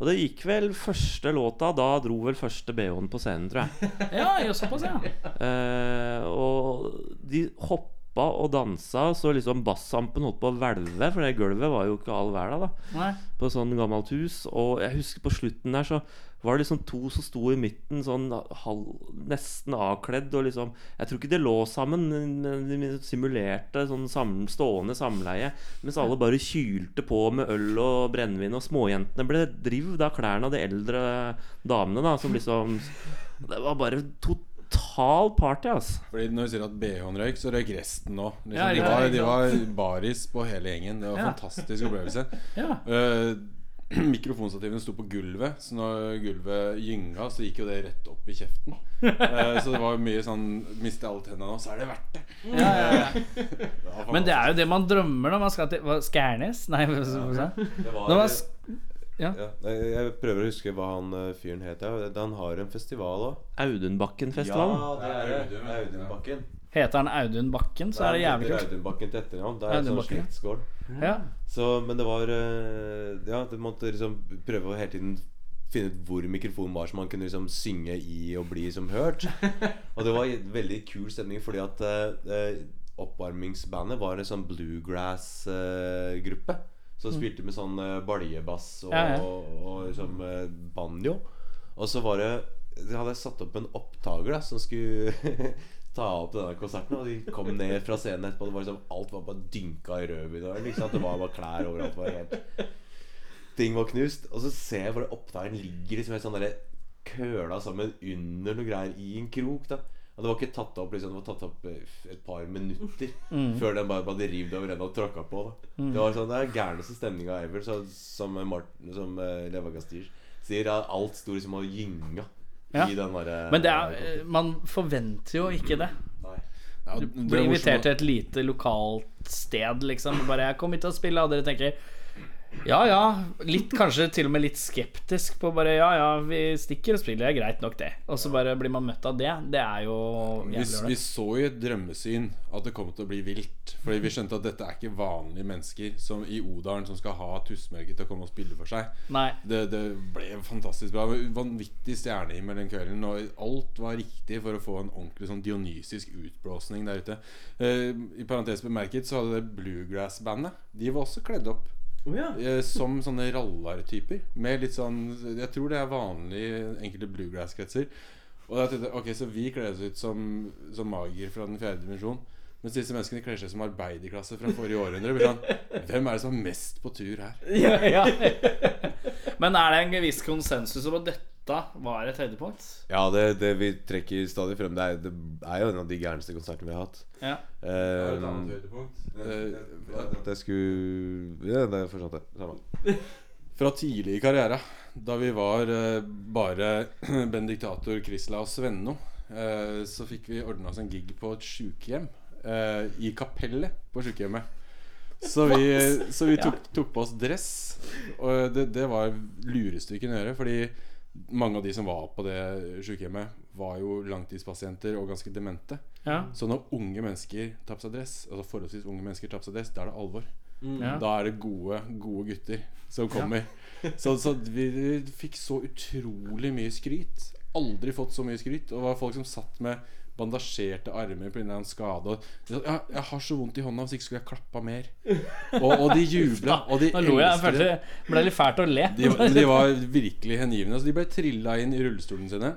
F: Og det gikk vel første låta, da dro vel første BH-en på scenen, tror jeg. (laughs)
C: Ja, ja, såpass, ja.
F: Eh, og de hoppa og dansa, så liksom bassampen holdt på å hvelve, for det gulvet var jo ikke all verda, da.
C: Nei.
F: På sånn gammelt hus. Og jeg husker på slutten der så var det liksom to som sto i midten, sånn halv, nesten avkledd. Og liksom Jeg tror ikke det lå sammen, men de simulerte sånn sam, stående samleie. Mens alle bare kylte på med øl og brennevin, og småjentene ble drivd av klærne av de eldre damene, da, som liksom Det var bare total party, altså.
G: Fordi Når du sier at BH-en røyk, så røyk resten òg. Liksom,
C: Ja,
G: de,
C: ja,
G: var,
C: ikke
G: de var baris på hele gjengen. Det var en
C: Ja.
G: fantastisk opplevelse.
C: Ja. (clears throat)
G: Mikrofonstativene sto på gulvet, så når gulvet gynga, så gikk jo det rett opp i kjeften. Eh, så det var mye sånn Mister jeg alle tennene nå, så er det verdt det.
C: Ja, ja, ja. (laughs)
G: Det
C: Men det er jo det man drømmer når man skal til Skærnes? Nei, hva sa man?
E: Det var,
C: Når ja.
E: ja, jeg prøver å huske hva han eh, fyren het. Han har en festival òg.
F: Ja,
E: det er. Audunbakken.
C: Heter han Audun Bakken, så er det jævlig kult.
E: Audun Bakken til etternavn. Det er en
C: Audun
E: sånn
C: Bakken, ja.
E: slektsgård.
C: Ja.
E: Så, men det var eh, Ja, du måtte liksom prøve å hele tiden finne ut hvor mikrofonen var, så man kunne liksom synge i og bli liksom hørt. (laughs) Og det var en veldig kul stemning, fordi at uh, oppvarmingsbandet var en sånn bluegrass-gruppe. som spilte med sånn eh, baljebass og,
C: Ja, ja.
E: og, og liksom eh, banjo. Og så var det De hadde satt opp en opptaker da som skulle (laughs) ta opp denne konserten. Og de kom ned fra scenen etterpå. Det var liksom, alt var bare dynka i rødvin. Liksom, det var bare klær overalt. Var helt Ting var knust. Og så ser jeg bare opptakeren ligger liksom helt sånn der køla sammen under noe greier i en krok. da Og det var ikke tatt opp liksom, Det var tatt opp eh, et par minutter før den bare ble revet over ende og tråkka på. da Det var sånn, det er gærneste stemninga ever. Så, som Martin, som uh, Leva Gastir sier, alt sto liksom og gynga
C: Ja.
E: i den derre
C: Men det er, eh, man forventer jo ikke det.
E: Nei.
G: Ja,
C: Du blir invitert til et lite lokalt sted, liksom. Bare 'jeg kom hit og spille', og dere tenker ja ja. Litt, kanskje til og med litt skeptisk på bare ja ja, vi stikker og spiller, det er greit nok, det. Og så bare blir man møtt av det. Det er jo
G: vi, vi så i et drømmesyn at det kom til å bli vilt. Fordi vi skjønte at dette er ikke vanlige mennesker som i Odalen som skal ha Tussmørket til å komme og spille for seg. Det, det ble fantastisk bra. Vanvittig stjernehimmel den kvelden. Og alt var riktig for å få en ordentlig sånn dionysisk utblåsning der ute. Eh, I parentes bemerket så hadde det Bluegrass-bandet De var også kledd opp. Eh, Som sånne rallartyper. Med litt sånn Jeg tror det er vanlig enkelte bluegrass-kretser. Og da tenkte jeg Ok, så vi kler oss ut som, som magier fra den fjerde dimensjon. Mens disse menneskene kler seg som arbeiderklasse fra forrige århundre. Blir Sånn, hvem er det som er mest på tur her? (laughs)
C: Ja, ja. Men er det en viss konsensus om at dette var et høydepunkt?
E: Ja, det, det vi trekker stadig frem, det er, det er jo en av de gærneste konsertene vi har hatt.
C: Ja.
E: det Eh,
G: Eh,
E: at jeg skulle Ja, det forsvant det. Samme. (laughs)
G: Fra tidlig i karriere, da vi var uh, bare (clears throat) benediktator Krisla og Svenno, eh, så fikk vi ordna oss en gig på et sjukehjem. Eh, I kapellet på sykehjemmet. Så vi, så vi tok, tok på oss dress. Og det, det var lureste vi kunne gjøre. Fordi mange av de som var på det sykehjemmet, var jo langtidspasienter og ganske demente.
C: Ja.
G: Så når unge mennesker tar på seg dress, altså forholdsvis unge mennesker tar på seg dress, da er det alvor.
C: Ja.
G: Da er det gode, gode gutter som kommer. Så, så vi, vi fikk så utrolig mye skryt. Aldri fått så mye skryt. Og det var folk som satt med bandasjerte armer pga. en skade. Ja, 'Jeg har så vondt i hånda, hvis ikke skulle jeg klappa mer'. Og, og de jubla. Og de
C: Nå lo jeg. Jeg følte
G: det.
C: ble litt fælt å le.
G: De, var- de var virkelig hengivne. Så de ble trilla inn i rullestolene sine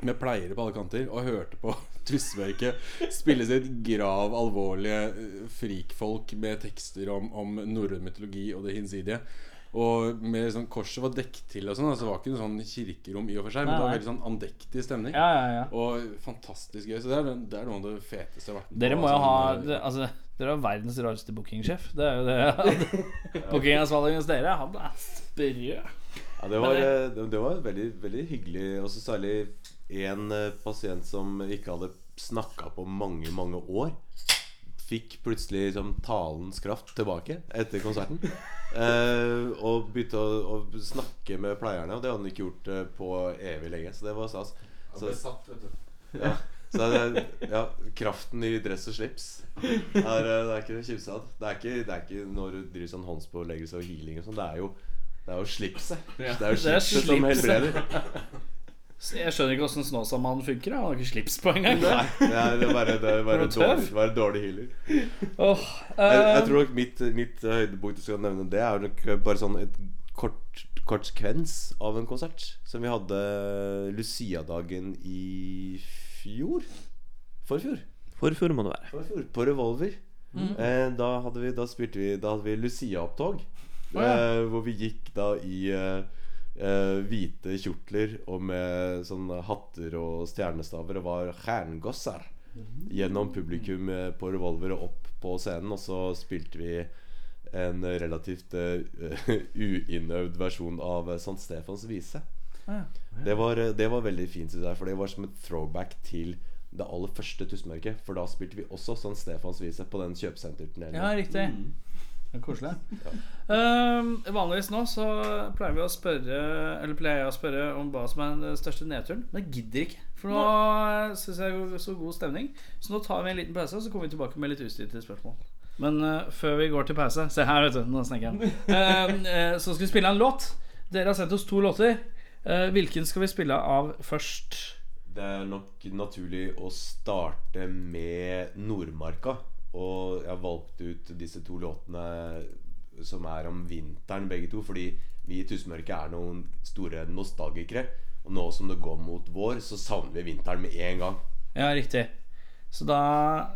G: med pleiere på alle kanter og hørte på (laughs) Tussverket spille sitt grav alvorlige eh, frikfolk med tekster om, om norrøn mytologi og det hinsidige. Og med sånn korset var dekket til og sånn. Altså det var ikke noe sånn kirkerom i og for seg, men det var
C: Nei, nei.
G: veldig sånn andektig stemning.
C: Ja, ja, ja.
G: Og fantastisk gøy. Så det er, det er noe av det feteste jeg har vært med
C: Dere
G: på,
C: må jo ha
G: sånn,
C: det, Altså, dere er verdens rareste bookingsjef. Det er jo det. (laughs) Bookingansvarlig hos dere, han er sprø.
E: Ja, det var, eh, det, det var veldig, veldig hyggelig. Og så særlig en eh, pasient som ikke hadde snakka på mange, mange år. Fikk plutselig liksom, talens kraft tilbake etter konserten. Eh, og begynte å, å snakke med pleierne, og det hadde han ikke gjort eh, på evig lenge. Så det var stas. Så, ja, så det, ja, kraften i dress og slips er, eh, Det er ikke av. Det er det er ikke når du driver sånn håndspåleggelse og healing og sånn. Det er jo Det er jo slipset.
C: Ja,
E: Det er jo
C: slipset,
E: slipset som helbreder.
C: Så Jeg skjønner ikke åssen Snåsamannen funker. Han har ikke slips på engang.
E: Nei, det er bare, det er dårlig, bare dårlig healer.
C: Åh,
E: Jeg, jeg
C: eh,
E: tror nok mitt, mitt høydepunkt du skal nevne, det er nok bare sånn et kort, kort sekvens av en konsert. Som vi hadde Lucia-dagen i fjor. Forfjor.
F: Forfjor må det være.
E: Forfjor. På Revolver.
C: Mm.
E: Eh, da, hadde vi, da vi Da hadde vi Lucia-opptog.
C: Oh, ja.
E: eh, hvor vi gikk da i eh, eh, hvite kjortler og med sånne hatter og stjernestaver og var stjernegosser gjennom publikum eh, på Revolver og opp på scenen. Og så spilte vi en relativt uh, (laughs) uinnøvd versjon av eh, St. Stefans vise.
C: Ja.
E: Det var, det var veldig fint, synes jeg, for det var som et throwback til det aller første Tusmørket. For da spilte vi også St. Stefans vise på den kjøpesenterturneringen.
C: Ja, riktig. Er koselig. Ehm, vanligvis nå så pleier vi å spørre Eller pleier jeg å spørre om hva som er den største nedturen. Men jeg gidder ikke. For nå syns jeg er så god stemning. Så nå tar vi en liten pause, og så kommer vi tilbake med litt utstyrte spørsmål. Men uh, før vi går til pause Se her, vet du. Nå snakker jeg. Uh, uh, så skal vi spille en låt. Dere har sendt oss to låter. Eh, hvilken skal vi spille av først?
E: Det er nok naturlig å starte med Nordmarka. Og jeg har valgt ut disse to låtene som er om vinteren, begge to. Fordi vi i Tusmørket er noen store nostalgikere. Og nå som det går mot vår, så savner vi vinteren med en gang.
C: Ja, riktig. Så da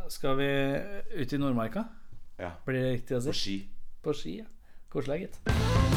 C: skal vi ut i Nordmarka.
E: Ja,
C: Blir det riktig å
E: På ski.
C: På ski, ja. Koselig, gitt.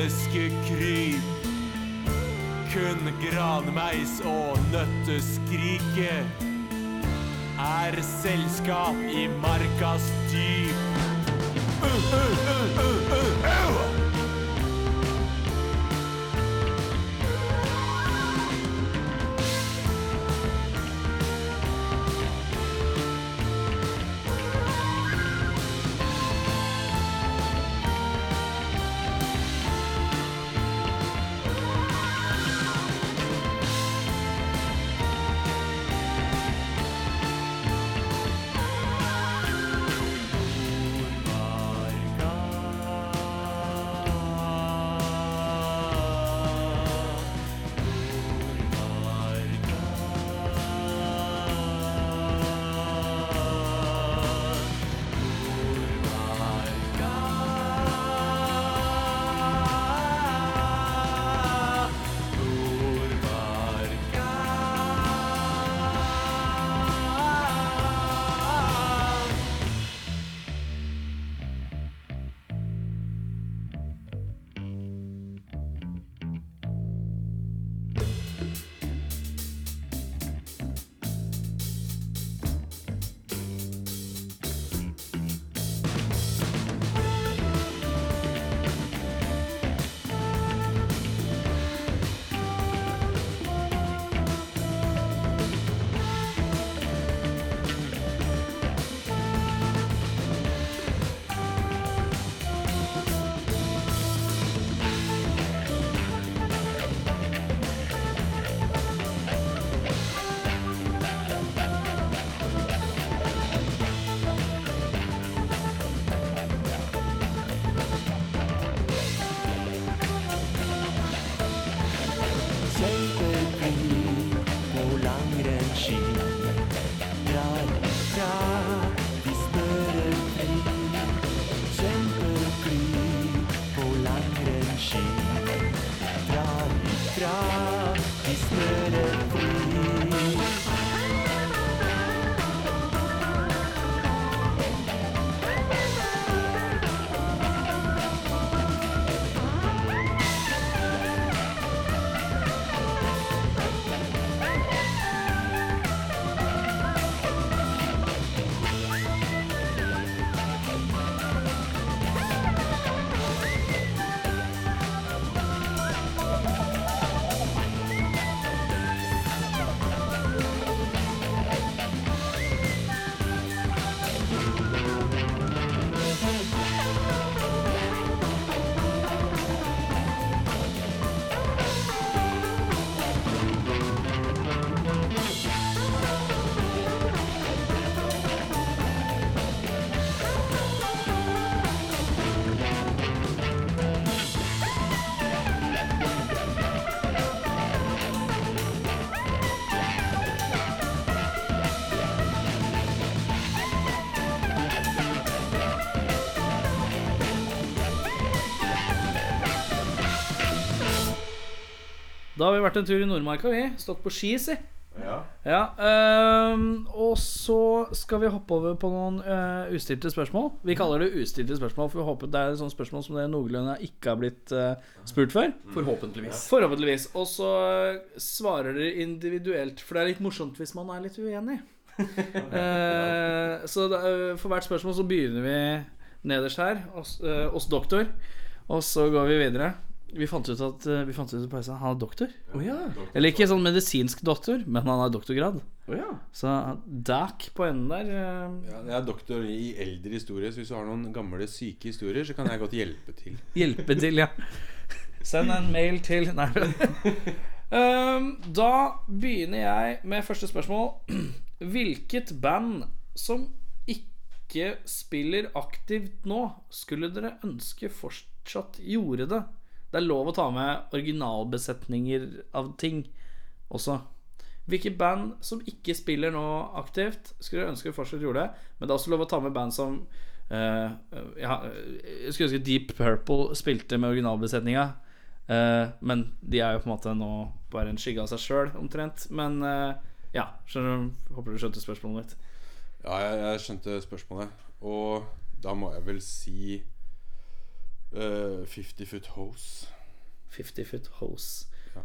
H: Menneskekryp. Kun granmeis og nøtteskrike er selskap i markas dyp. Uh, uh, uh,
C: Da har vi vært en tur i Nordmarka, vi. Stått på ski, si.
E: Ja.
C: Ja, ehm, og så skal vi hoppe over på noen eh, ustilte spørsmål. Vi kaller det ustilte spørsmål, for vi håper det er sånne spørsmål som dere noenlunde ikke har blitt eh, spurt før.
B: Forhåpentligvis.
C: Forhåpentligvis. Og så eh, svarer dere individuelt, for det er litt morsomt hvis man er litt uenig. uh, (laughs) så da, uh, for hvert spørsmål så begynner vi nederst her, hos, uh, doktor, og så går vi videre. Vi fant ut at eh, Vi fant ut på pausen han er doktor.
B: Oh, ja.
C: Eller ikke sånn medisinsk doktor, men han har doktorgrad.
B: Oh, ja.
C: Så Dac på enden der eh,
G: Ja, jeg er doktor i eldre historie, så hvis du har noen gamle syke historier, så kan jeg godt hjelpe til. (laughs)
C: Hjelpe til, ja. Send en mail til Nei. um, (laughs) da begynner jeg med første spørsmål. (clears throat) Hvilket band som ikke spiller aktivt nå, skulle dere ønske fortsatt gjorde det? Det er lov å ta med originalbesetninger av ting også. Hvilke band som ikke spiller nå aktivt, skulle jeg ønske fortsatt gjorde det. Men det er også lov å ta med band som uh, ja, Jeg skulle ønske Deep Purple spilte med originalbesetninga. Uh, men de er jo på en måte nå bare en skygge av seg sjøl, omtrent. Men uh, ja, skjønner Håper du skjønte spørsmålet mitt.
G: Ja, jeg, jeg skjønte spørsmålet. Og da må jeg vel si eh, 50 Foot Hose.
C: 50 Foot Hose.
G: Ja.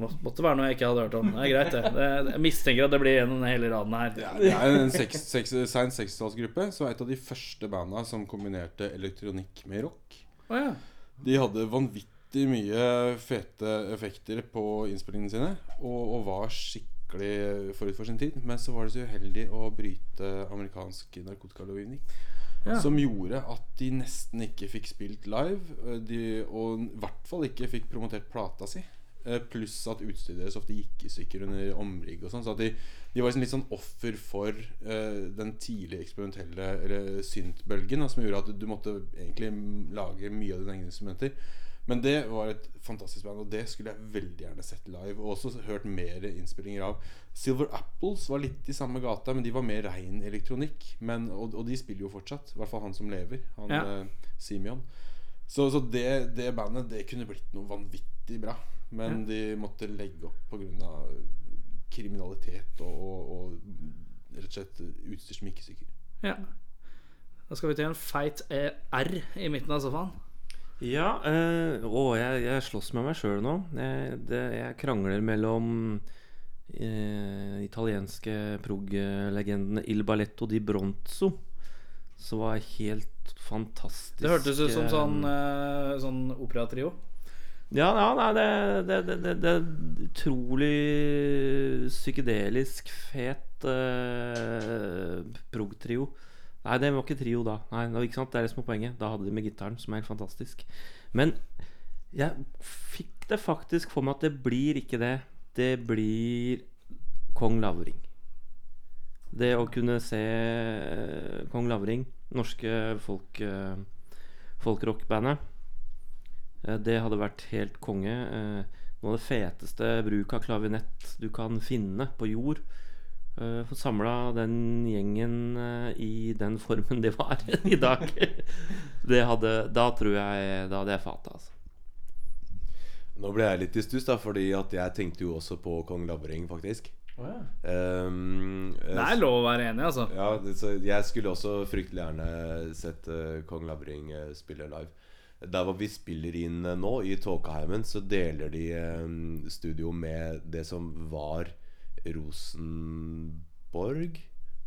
C: Må, måtte være noe jeg ikke hadde hørt om. Det er greit, det. det jeg mistenker at det blir gjennom hele raden her.
G: Er, det er en seks, seks, sein sekstitallsgruppe som er et av de første banda som kombinerte elektronikk med rock.
C: Oh, ja.
G: De hadde vanvittig mye fete effekter på innspillingene sine og, og var skikkelig forut for sin tid. Men så var det så uheldig å bryte amerikansk narkotikalovgivning.
C: Ja.
G: Som gjorde at de nesten ikke fikk spilt live. eh, De, og i hvert fall ikke fikk promotert plata si. Eh, Pluss at utstyret deres ofte gikk i stykker under omrigg. sånn Så de, de var liksom litt sånn offer for uh, den tidlige eksperimentelle syntbølgen. Som gjorde at du måtte egentlig lage mye av dine egne instrumenter. Men det var et fantastisk band, og det skulle jeg veldig gjerne sett live. Og også hørt mer innspillinger av. Silver Apples var litt i samme gata, men de var mer rein elektronikk. Men, og, og de spiller jo fortsatt. I hvert fall han som lever. Han
C: Ja.
G: eh, Simeon. Så, så det, det bandet Det kunne blitt noe vanvittig bra. Men de måtte legge opp pga. kriminalitet og, og, og rett og slett utstyr som ikke stykker.
C: ja. Da skal vi til en feit eh, R i midten av sofaen.
F: Ja, øh, å, jeg, jeg slåss med meg sjøl nå. Jeg, det, jeg krangler mellom øh, italienske prog-legendene Il Balletto di Bronzo, som var helt fantastisk
C: Det hørtes ut som
F: eh,
C: sånn, øh, sånn operatrio.
F: Ja, ja nei, det, det, det, det, det er utrolig psykedelisk fet øh, prog-trio. Nei, det var ikke trio da. Nei, det var ikke sant, det er det som er poenget. Da hadde de med gitaren, som er helt fantastisk. Men jeg fikk det faktisk for meg at det blir ikke det. Det blir Kong Lavring. Det å kunne se eh, Kong Lavring, norske folk, uh, folkrockbandet Eh, Det hadde vært helt konge. Eh, Noe av det feteste bruk av klavinett du kan finne på jord. Eh, Få samla den gjengen uh, i den formen de var (laughs) i dag. Det hadde Da tror jeg Da hadde jeg fata, altså.
E: Nå ble jeg litt i stuss, da, fordi at jeg tenkte jo også på Kong Labring, faktisk. Ehm, eh,
C: Det er lov å være enig, altså.
E: Ja, det, så jeg skulle også fryktelig gjerne sett uh, Kong Labring eh, spille live. Der hvor vi spiller inn eh, nå, i Tåkeheimen, så deler de eh, studio med det som var Rosenborg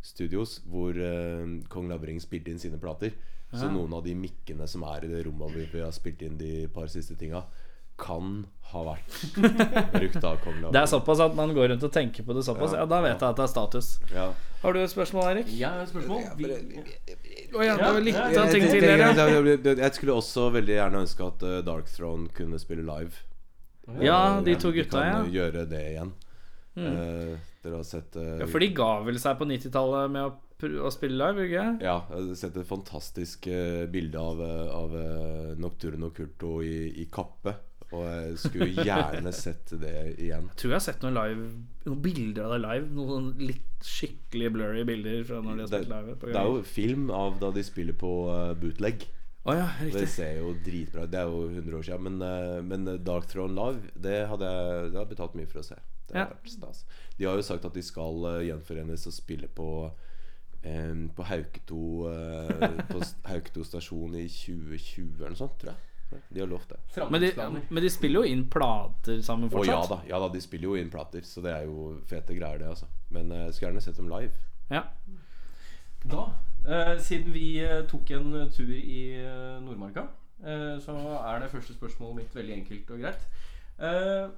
E: Studios, hvor uh, Kong Lavring spilte inn sine plater. Så noen av de mikkene som er i det rommet hvor vi har spilt inn de par siste tinga, kan ha vært (laughs) brukt av Kong Lavring.
C: Det er såpass at man går rundt og tenker på det såpass. Ja, da vet jeg at det er status.
E: Ja.
C: Har du et spørsmål, Erik?
B: Har et spørsmål.
C: Ja,
B: Ja,
E: Jeg, skulle også veldig gjerne ønske at eh, Dark Throne kunne spille live.
C: Ja, de
E: Eh,
C: to gutta, ja.
E: gjøre det igjen. Eh, dere har sett eh,
C: ja. For de ga vel seg på 90-tallet med å, å spille live, ikke
E: Ja, jeg har sett et fantastisk eh, bilde av, eh, av eh, Nocturno Curto i, i kappe. Og jeg skulle gjerne (laughs) sett det igjen.
C: Jeg tror jeg har sett noen live Noen bilder av det live. Noen litt skikkelig blurry bilder fra når de har spilt live. på
E: det er jo film av da de spiller på bootleg.
C: Oh ja,
E: Det ser jo dritbra ut. Det er jo 100 år siden. Men, men Dark Throne Live, det hadde jeg det hadde betalt mye for å se. Det
C: Ja.
E: vært stas. De har jo sagt at de skal uh, gjenforenes og spille på um, På Hauketo uh, På (laughs) Hauketo stasjon i 2020 eller noe sånt, tror jeg. De har lovt det.
C: Men de, men de spiller jo inn plater sammen
E: Å ja
C: fortsatt.
E: da, ja da, de spiller jo inn plater, så det er jo fete greier, det, altså. Men jeg uh, skulle gjerne sett dem live.
C: Ja.
B: Da, eh, siden vi tok en tur i Nordmarka, eh, så er det første spørsmålet mitt veldig enkelt og greit. Eh,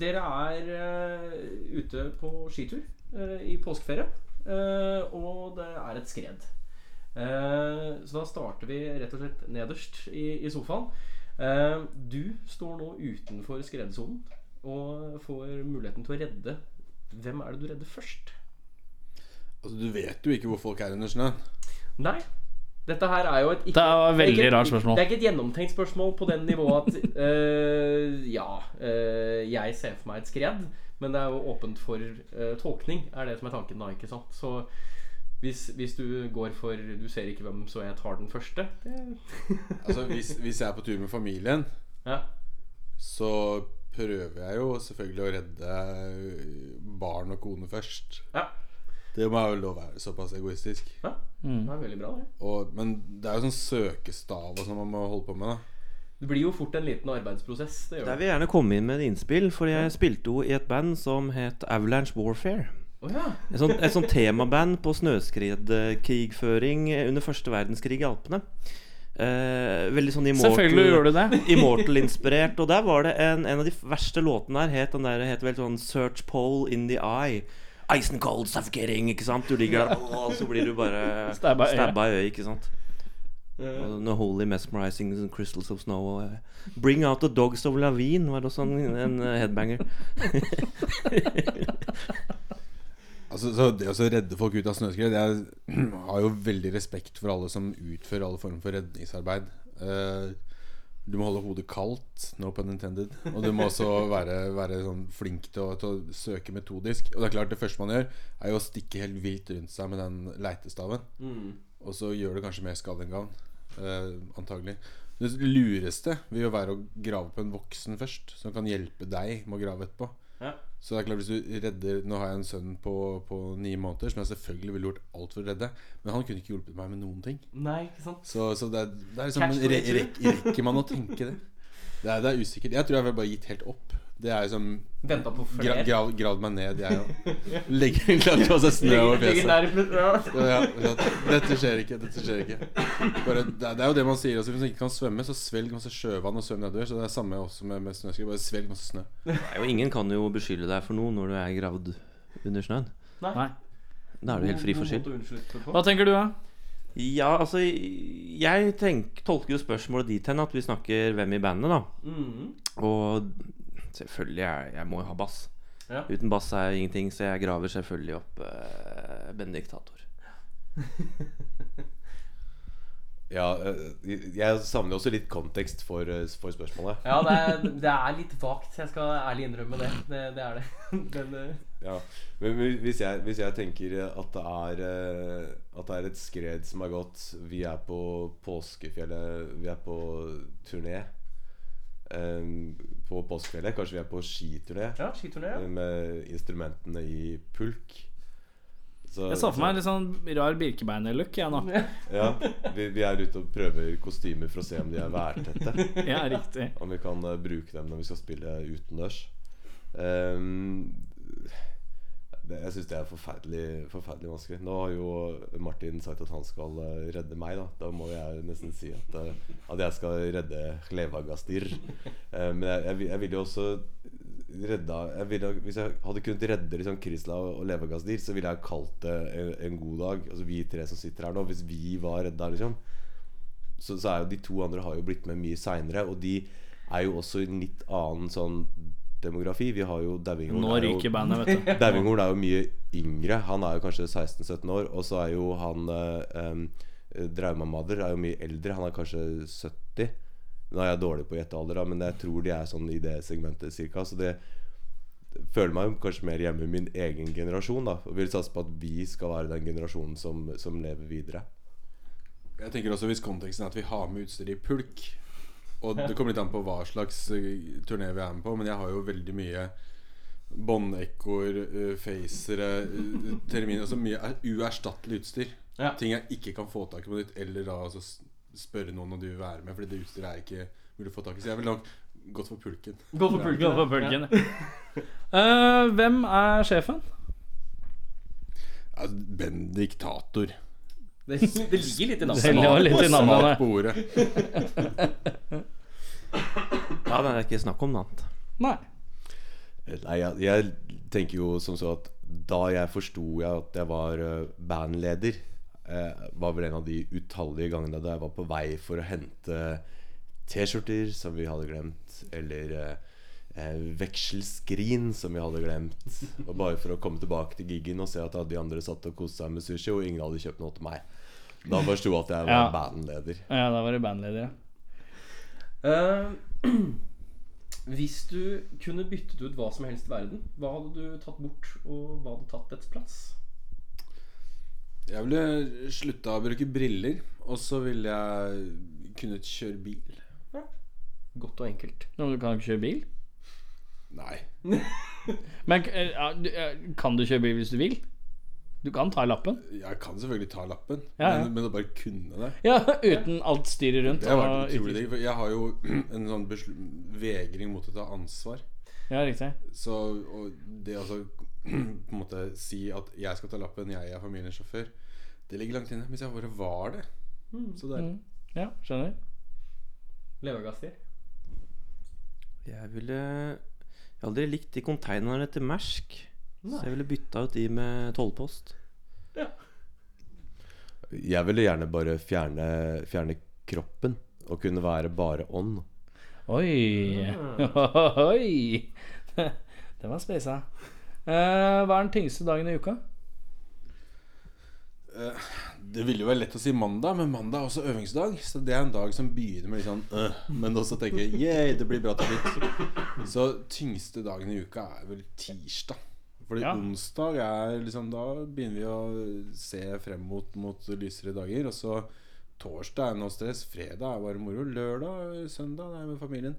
B: dere er eh, ute på skitur eh, i påskeferie, eh, og det er et skred. Så da starter vi rett og slett nederst i, i sofaen. Du står nå utenfor skredsonen og får muligheten til å redde. Hvem er det du redder først?
G: Altså, du vet jo ikke hvor folk er under snøen.
B: Nei. Dette her er jo et ikke,
C: Det var et veldig
B: det er ikke
C: rart spørsmål.
B: Det er ikke et gjennomtenkt spørsmål på den nivået at uh, Ja, uh, jeg ser for meg et skred, Men det er jo åpent for uh, tolkning, er det som er tanken da, ikke sant? Så hvis, hvis du går for 'du ser ikke hvem, så jeg tar den første' (laughs)
G: Altså hvis, hvis jeg er på tur med familien,
B: Ja.
G: så prøver jeg jo selvfølgelig å redde barn og kone først.
B: Ja.
G: Det må jeg vel lov å være såpass egoistisk.
B: ja. Det er veldig bra, det.
G: Og, men det er jo sånn søkestav og sånn man må holde på med. da
B: Det blir jo fort en liten arbeidsprosess. Det
F: Der vil jeg gjerne komme inn med et innspill, for jeg spilte jo i et band som het Avalanche Warfare.
B: Oh, ja.
F: Et sånt, et sånt temaband på snøskredkrigføring under første verdenskrig i Alpene. Eh, veldig sånn
C: Selvfølgelig gjør du det. (laughs)
F: Immortal-inspirert. Og der var det en, en av de verste låtene her het den der het vel sånn Search Pole in the Eye. Ice and cold suffocating, ikke sant? Du ligger der, og så blir du bare
C: Stabba i øyet.
F: ikke sant? Uh, No Holy Mesmerizing Crystals of Snow eh, Bring Out The Dogs of Lavine var også en, en uh, headbanger. (laughs)
G: Altså, så Det å redde folk ut av snøskred Jeg (clears throat) har jo veldig respekt for alle som utfører alle former for redningsarbeid. Eh, du må holde hodet kaldt, no pun intended. Og du må også være, være sånn flink til å, til å søke metodisk. Og det er klart det første man gjør, er jo å stikke helt vilt rundt seg med den leitestaven.
B: Mm.
G: Og så gjør det kanskje mer skade enn gavn. Eh, antagelig. Det lureste vil jo være å grave på en voksen først, som kan hjelpe deg med å grave etterpå.
B: Ja.
G: Så det er klart hvis du redder Nå har jeg en sønn på, på ni måneder som jeg selvfølgelig ville gjort alt for å redde. Men han kunne ikke hjulpet meg med noen ting.
B: Nei, ikke sant?
G: Så, så det, er, det er liksom re, re, Rekker man å tenke det? Det er, det er usikkert. Jeg tror jeg ville bare gitt helt opp. Det er liksom
B: Venta på
G: gra,
B: flere.
G: grav, Gravd meg ned, jeg òg. (laughs) Legger på seg snø over fjeset.
B: ja.
G: Ja, dette skjer ikke. Dette skjer ikke Bare, det, er, det er jo det man sier Altså, Hvis man ikke kan svømme, så svelg masse sjøvann og svøm nedover. Så det er samme også med, med snøskred. Bare svelg masse snø.
F: Nei, og ingen kan jo beskylde deg for noe når du er gravd under snøen.
C: Nei.
F: Da er du helt fri for skyld.
C: Hva tenker du, da?
F: Ja, altså Jeg tenk, tolker jo spørsmålet dit hen at vi snakker hvem i bandet, da.
B: Mhm.
F: Og selvfølgelig, jeg, jeg må jo ha bass.
B: Ja.
F: Uten bass er jeg ingenting, så jeg graver selvfølgelig opp uh, Benediktator. (laughs)
E: Ja, eh, jeg savner også litt kontekst for, eh, for spørsmålet.
B: Ja, det er, det er litt vagt. Jeg skal ærlig innrømme det. Det, det er det. (laughs) Men, uh...
E: Ja, men hvis jeg, hvis jeg tenker at det er eh, At det er et skred som er gått Vi er på påskefjellet Vi er på turné eh, På påskefjellet Kanskje vi er på skiturné
B: ja, skiturné. Ja.
E: Med instrumentene i pulk Så-
C: Jeg så for meg en litt sånn rar birkebeinerlook, jeg nå.
E: Ja, vi, vi er ute og prøver kostymer For å se om de er værtette
C: Ja, riktig.
E: Om vi kan uh, bruke dem når vi skal spille utendørs. Ehm, det, jeg syns det er forferdelig, forferdelig vanskelig. Nå har jo Martin sagt at han skal eh, redde meg. Da Da må jeg nesten si at, eh, at jeg skal redde Hlevagastir. Eh, men jeg, jeg, jeg ville jo også redda jeg ville, Hvis jeg hadde kunnet redde liksom Krisla og Levagastir, så ville jeg kalt det en, en god dag. Altså Vi tre som sitter her nå. Hvis vi var redda, liksom så, så er jo de to andre har jo blitt med mye seinere, og de er jo også i en litt annen sånn demografi. Vi har jo Dauinghorn
C: Nå
E: er
C: ryker bandet, vet du. (laughs)
E: Dauinghorn er jo mye yngre. Han er jo kanskje 16-17 år. Og så er jo han uh, um, Draumamader er jo mye eldre. Han er kanskje 70. Nå er jeg dårlig på å gjette alder, da, men jeg tror de er sånn i det segmentet cirka. Så det føler meg jo kanskje mer hjemme i min egen generasjon. da Og vil satse på at vi skal være den generasjonen som, som lever videre.
G: Jeg tenker også Hvis konteksten er at vi har med utstyr i pulk Og det kommer litt an på hva slags eh, turné vi er med på, men jeg har jo veldig mye båndekkoer, facere, uh, terminer Altså mye er- uerstattelig utstyr.
B: Ja.
G: Ting jeg ikke kan få tak i på nytt, eller da altså spørre noen om de vil være med, Fordi det utstyret er ikke mulig å få tak i. Så jeg vil nok gått for pulken.
B: Gått for pulken.
C: Gå for pulken. uh, (laughs) hvem er sjefen?
G: Ja, Bendiktator.
B: Det, det ligger litt i (laughs)
C: Det
B: navnet.
G: Smak på ordet. (laughs)
F: Ja, det er ikke snakk om noe annet.
C: Nei.
E: Nei, jeg, jeg tenker jo som så at da jeg forsto jeg at jeg var eh, bandleder, eh, var vel en av de utallige gangene da jeg var på vei for å hente T-skjorter som vi hadde glemt, eller eh, eh, vekselskrin som vi hadde glemt. Og bare for å komme tilbake til giggen og se at de andre satt og koste seg med sushi, og ingen hadde kjøpt noe til meg. Da forsto jeg at jeg var
C: Ja.
E: bandleder.
C: Ja, da var du bandleder, ja.
B: Uh, (clears throat) Hvis du kunne byttet ut hva som helst i verden, hva hadde du tatt bort, og hva hadde tatt dets plass?
G: Jeg ville slutta å bruke briller, og så ville jeg kunnet kjøre bil. Ja.
B: Godt og enkelt.
C: Nå, du kan ikke kjøre bil?
G: Nei.
C: Men eh, ja, du, eh, kan du kjøre bil hvis du vil? Du kan ta lappen.
G: Jeg kan selvfølgelig ta lappen,
C: Ja, ja.
G: Men, men å bare kunne det
C: Ja, (laughs) uten alt styret rundt.
G: Det har vært utrolig digg. Jeg har jo (clears throat) en sånn vegring mot å ta ansvar.
C: Ja, riktig.
G: Så og det å altså, (clears throat) på en måte si at jeg skal ta lappen, jeg er familiens sjåfør, det ligger langt inne. Hvis jeg bare var det. Så deilig.
C: Mm. Ja, skjønner.
B: Levegasser.
F: Jeg ville Jeg har aldri likt de konteinerne til Mersk.
B: Nei.
F: Så jeg ville bytta ut de med tollpost.
E: Jeg ville gjerne bare fjerne, fjerne kroppen og kunne være bare ånd.
C: Oi. (laughs) Oi. (laughs) Den var speisa. Eh, hva er den tyngste dagen i uka?
G: Det ville jo være lett å si mandag, men mandag er også øvingsdag. Så det er en dag som begynner med litt sånn øh, Men også tenker yeah, det blir bra til slutt. Så tyngste dagen i uka er vel tirsdag. Fordi
C: Ja.
G: onsdag er liksom Da begynner vi å se frem mot, mot lysere dager. Og så torsdag er noe stress. Fredag er bare moro. Lørdag, søndag er med familien.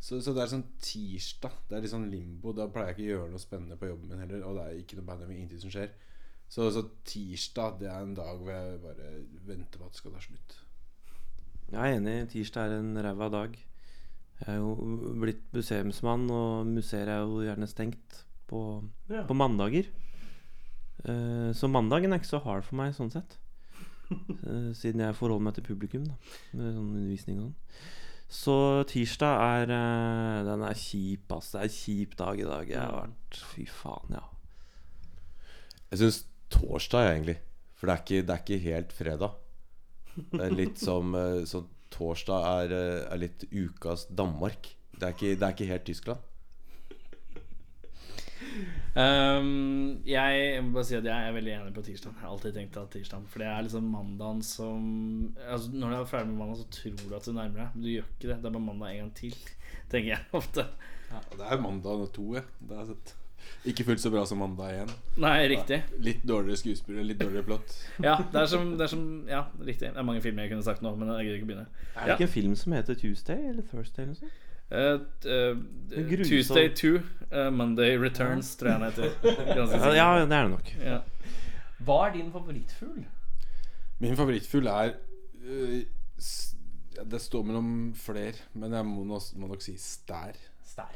G: Så, så det er sånn tirsdag. Det er litt sånn limbo. Da pleier jeg ikke å gjøre noe spennende på jobben min heller. Og det er ikke noe pandemi, ingenting som skjer. Så, så tirsdag det er en dag hvor jeg bare venter på at det skal ta slutt.
F: Jeg er enig. Tirsdag er en ræva dag. Jeg er jo blitt museumsmann, og museer er jo gjerne stengt på,
B: Ja.
F: på mandager. Uh, så mandagen er ikke så hard for meg sånn sett. Uh, siden jeg forholder meg til publikum, da. Med sånn undervisning og sånn. Så tirsdag er uh, Den er kjip, ass. Det er en kjip dag i dag. Jeg har vært Fy faen, ja.
E: Jeg syns torsdag, jeg, egentlig. For det er, ikke, det er ikke helt fredag. Det er litt som sånn Torsdag er, er litt ukas Danmark. Det er ikke, det er ikke helt Tyskland.
C: Ehm, jeg, må bare si at jeg er veldig enig på tirsdag. Jeg har alltid tenkt at tirsdag For det er liksom mandagen som altså Når du er ferdig med mandag, så tror du at du nærmer deg. Men du gjør ikke det. Det er bare mandag en gang til, tenker jeg ofte.
G: Ja, det er mandag to, ja. Det er sett. Ikke fullt så bra som mandag igjen.
C: Nei, riktig.
G: Litt dårligere skuespillere, litt dårligere plott. (laughs)
C: Ja, det er som, det er som Ja, riktig. Det er mange filmer jeg kunne sagt nå, men jeg gidder ikke å begynne.
F: Er det ikke en film som heter Tuesday eller Thursday eller noe sånt?
C: Eh, eh,
F: er grusom.
C: Tuesday 2, uh, Monday Returns, tror jeg den heter.
F: Ja, det er det nok.
C: Ja.
B: Hva er din favorittfugl?
G: Min favorittfugl er Det står mellom flere, men jeg må, nok, må nok si stær.
B: Stær.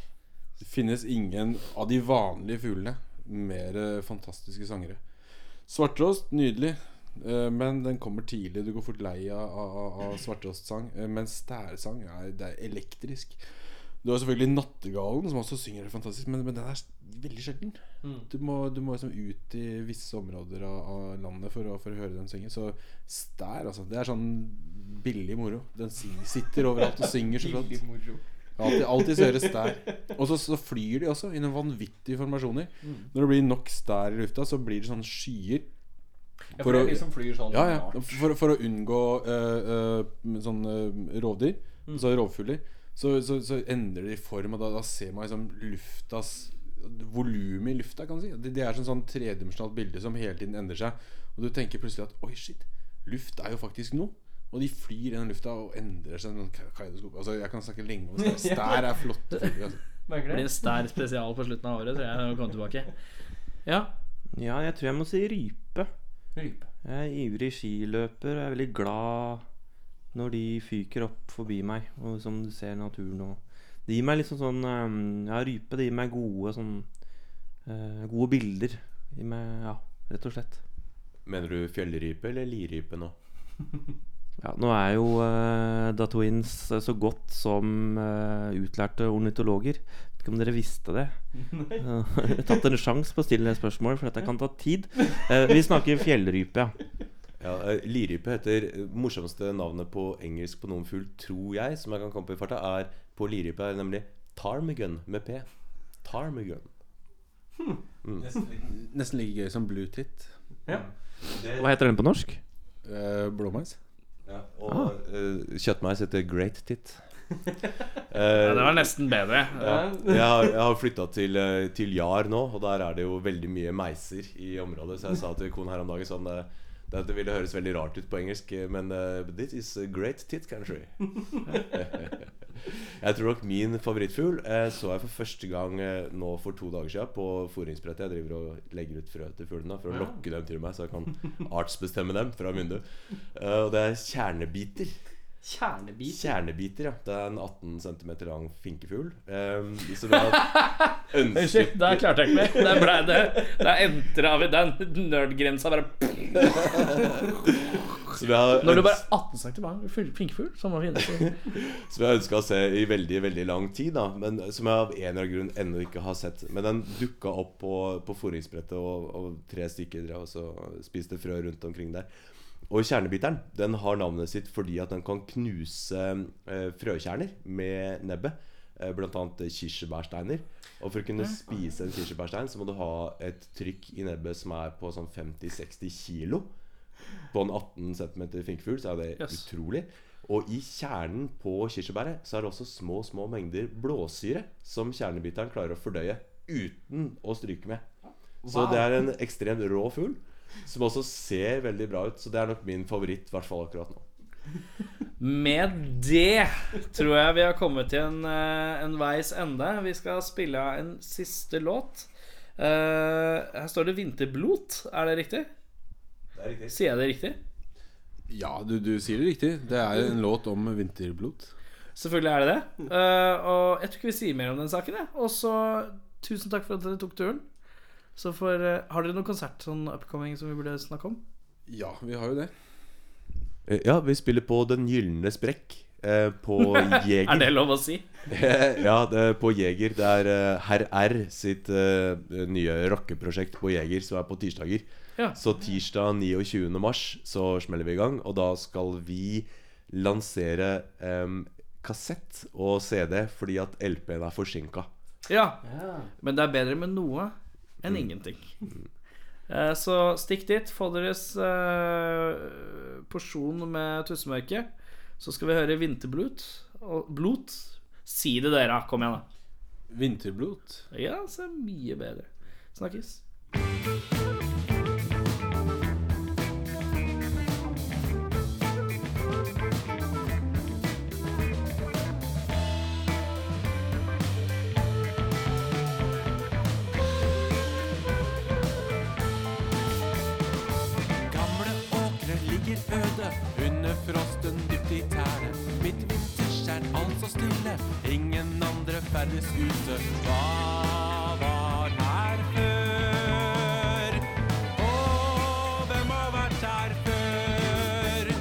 G: Det finnes ingen av de vanlige fuglene mer fantastiske sangere. Svarttrost, nydelig. Men den kommer tidlig. Du går fort lei av, av, av svarttrostsang. øh, Men stærsang er, det er elektrisk. Du har selvfølgelig Nattergalen, som også synger helt fantastisk, men, men den er veldig sjelden. Du må, du må liksom ut i visse områder av, av landet for å, for å høre den synge. Så stær, altså. Det er sånn billig moro. Den sitter overalt og synger så flott. (laughs) Alltid, alltid så høres stær. Og så, så flyr de også i noen vanvittige formasjoner. Når det blir nok stær i lufta, så blir det sånne skyer.
B: Ja, for for, å, liksom sånn
G: ja, ja. For, for å unngå uh, uh, sånn rovdyr, altså rovfugler, så, så, så endrer de form, og da, da ser man liksom luftas volumet i lufta, kan man si. Det, det er sånn, sånn tredimensjonalt bilde som hele tiden endrer seg. Og du tenker plutselig at oi, shit, luft er jo faktisk noe. Og de flyr gjennom lufta og endrer seg. Altså, jeg kan snakke lenge om stær. (laughs) Stær er flotte fugler. Altså.
C: Det blir en stær spesial på slutten av året, tror jeg. Når vi kommer tilbake. Ja.
F: Ja, jeg tror jeg må si rype.
B: Rype.
F: Jeg er ivrig skiløper og er veldig glad når de fyker opp forbi meg, og som du ser naturen og Det gir meg liksom sånn um, Ja, rype det gir meg gode sånn uh, Gode bilder. Det Gir meg, ja, rett og slett.
E: Mener du fjellrype eller lirype nå? (laughs)
F: Ja, nå er jo uh, Datwins eh, så godt som uh, utlærte ornitologer. Vet ikke om dere visste det. (laughs) Jeg har tatt en sjanse på å stille det spørsmålet, for dette kan ta tid. Uh, (laughs) vi snakker fjellrype, ja.
E: Ja, eh, Lirype heter eh, morsomste navnet på engelsk på noen fugl, tror jeg, som jeg kan komme på i farta, er på lirype er nemlig tarmigan med p. Ptarmigan.
G: Nesten like gøy som blue tit.
F: Hva heter den på norsk?
G: Uh, blåmeis.
E: Ja, og eh, kjøttmeis heter great tit. uh, (laughs)
C: Ja, det var nesten bedre.
E: ja. Jeg har, jeg har flytta til, eh, til Jar nå, og der er det jo veldig mye meiser i området. Så jeg sa til kona her om dagen sånn eh, det, det ville høres veldig rart ut på engelsk, eh, men uh, This is a great tit country. (laughs) jeg tror nok min favorittfugl eh, så jeg for første gang eh, nå for to dager siden på fôringsbrettet. Jeg driver og legger ut frø til fuglene for å lokke dem til meg, så jeg kan artsbestemme dem fra vinduet. Og det er kjernebiter.
B: Kjernebit.
E: Kjernebiter, ja. Det er en 18 cm lang finkefugl. Um, så har (laughs)
C: Unnskyld, der klarte jeg ikke mer. Der ble det Der entra vi den nerdgrensa bare (laughs)
E: så vi har
C: Når du bare 18 cm lang finkefugl, som var fint.
E: Som jeg ønska å se i veldig veldig lang tid, da men som jeg av en eller annen grunn ennå ikke har sett. Men den dukka opp på, på foringsbrettet, og, og tre stykker drev og spiste frø rundt omkring der. Og kjernebiteren den har navnet sitt fordi at den kan knuse eh, frøkjerner med nebbet. Eh, annet kirsebærsteiner. Og for å kunne spise en kirsebærstein, så må du ha et trykk i nebbet som er på sånn 50-60 kilo. På en 18 cm finkefugl så er det
C: Yes.
E: utrolig. Og i kjernen på kirsebæret så er det også små små mengder blåsyre som kjernebiteren klarer å fordøye uten å stryke med. Så det er en ekstremt rå fugl. Som også ser veldig bra ut. Så det er nok min favoritt, i hvert fall akkurat nå.
C: Med det tror jeg vi har kommet til en, eh, en veis ende. Vi skal spille av en siste låt. Uh, her står det 'Vinterblot'. Er det riktig?
E: Det er riktig.
C: Sier jeg det riktig?
G: Ja, du, du sier det riktig. Det er en låt om vinterblot.
C: Selvfølgelig er det det. Uh, og jeg tror ikke vi sier mer om den saken. jeg. Og så tusen takk for at dere tok turen. Så for, eh, Har dere noen konsert sånn upcoming som vi burde snakke om?
G: Ja, vi har jo det.
E: Eh, Ja, vi spiller på Den gylne sprekk. Eh, på Jeger. (laughs)
C: Er det lov å si?
E: ja, det er på Jeger. Det er uh, Herr R sitt uh, nye rockeprosjekt på Jeger som er på tirsdager.
C: Ja.
E: Så tirsdag 29. mars så smeller vi i gang, og da skal vi lansere um, kassett og CD fordi at LP-en er forsinka.
C: Ja. Men det er bedre med noe enn ingenting. Eh, Så stikk dit. Få deres eh, porsjon med tussemørke. Så skal vi høre Vinterblot. Blot. Si det, dere. Kom igjen, da.
G: Vinterblot?
C: Ja, så mye bedre. Snakkes.
H: Under frosten dypt i tærne. Mitt vinterskjær alt så stille, ingen andre ferdes ute. Hva var her før? Å, hvem har vært her før?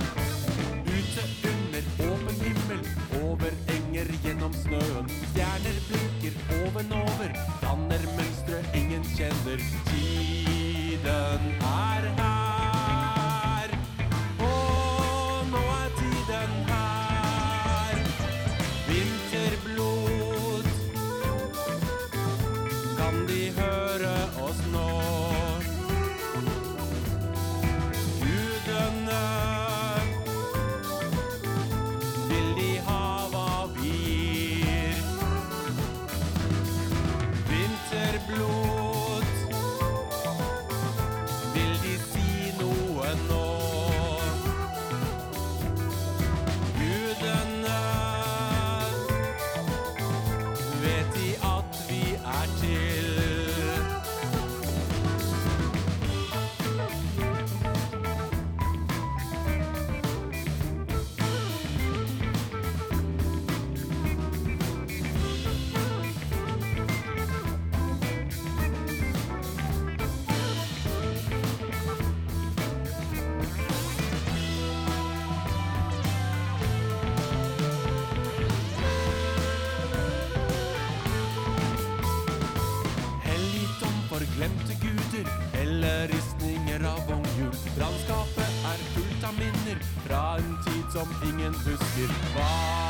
H: Ute under åpen himmel, over enger gjennom snøen. Stjerner blinker ovenover, danner mønstre ingen kjenner. Tiden som ingen husker. Hva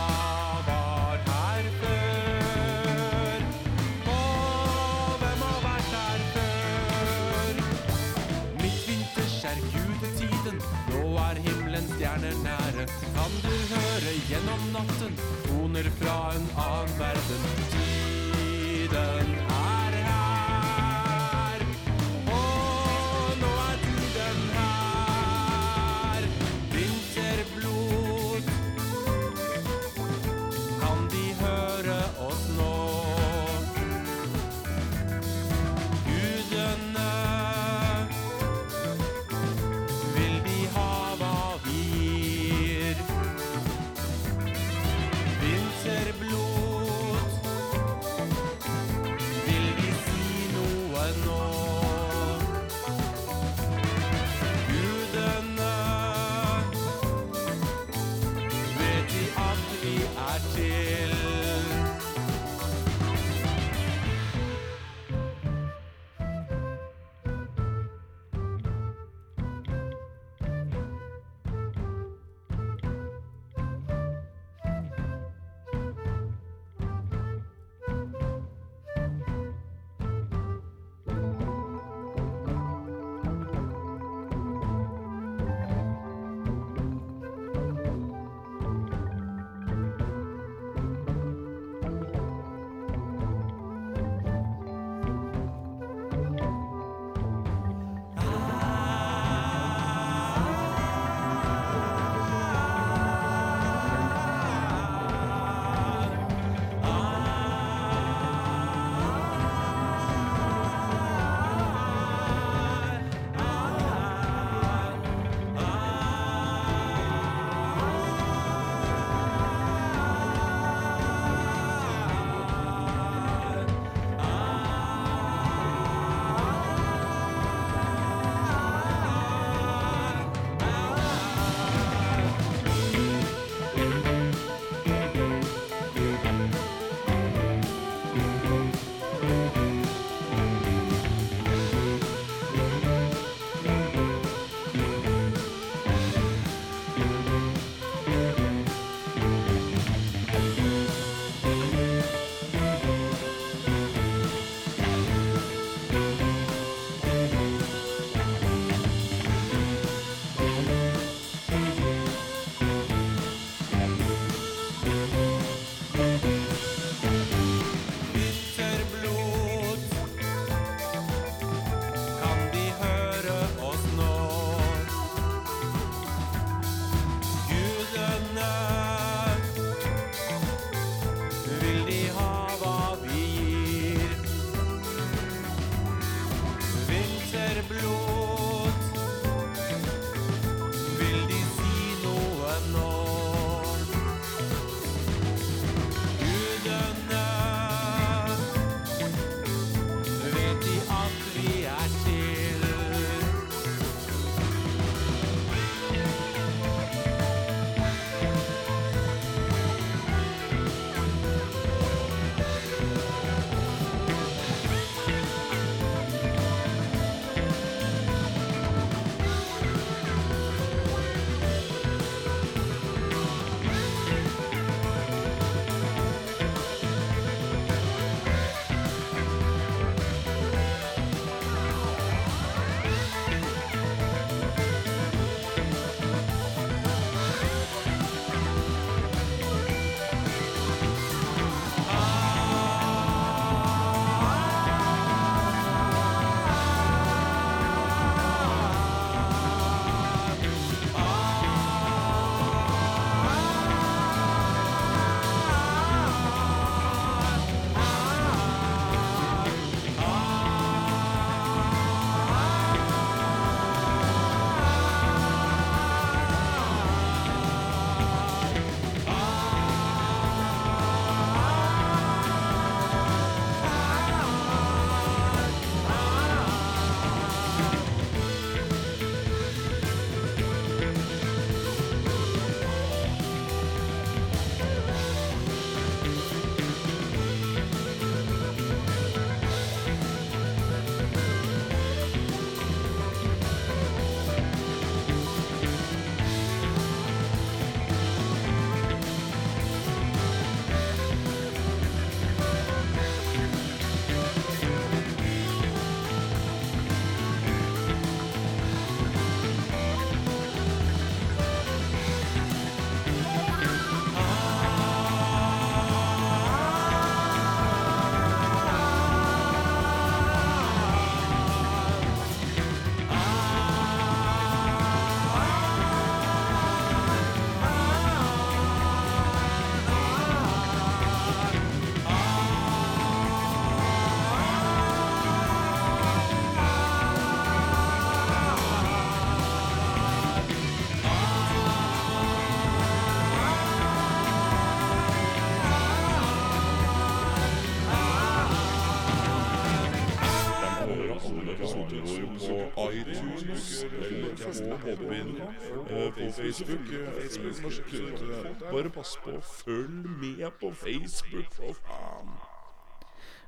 A: eller på eh, Facebook. eh, Facebook norsk eh, Bare pass på, følg med på Facebook, for faen.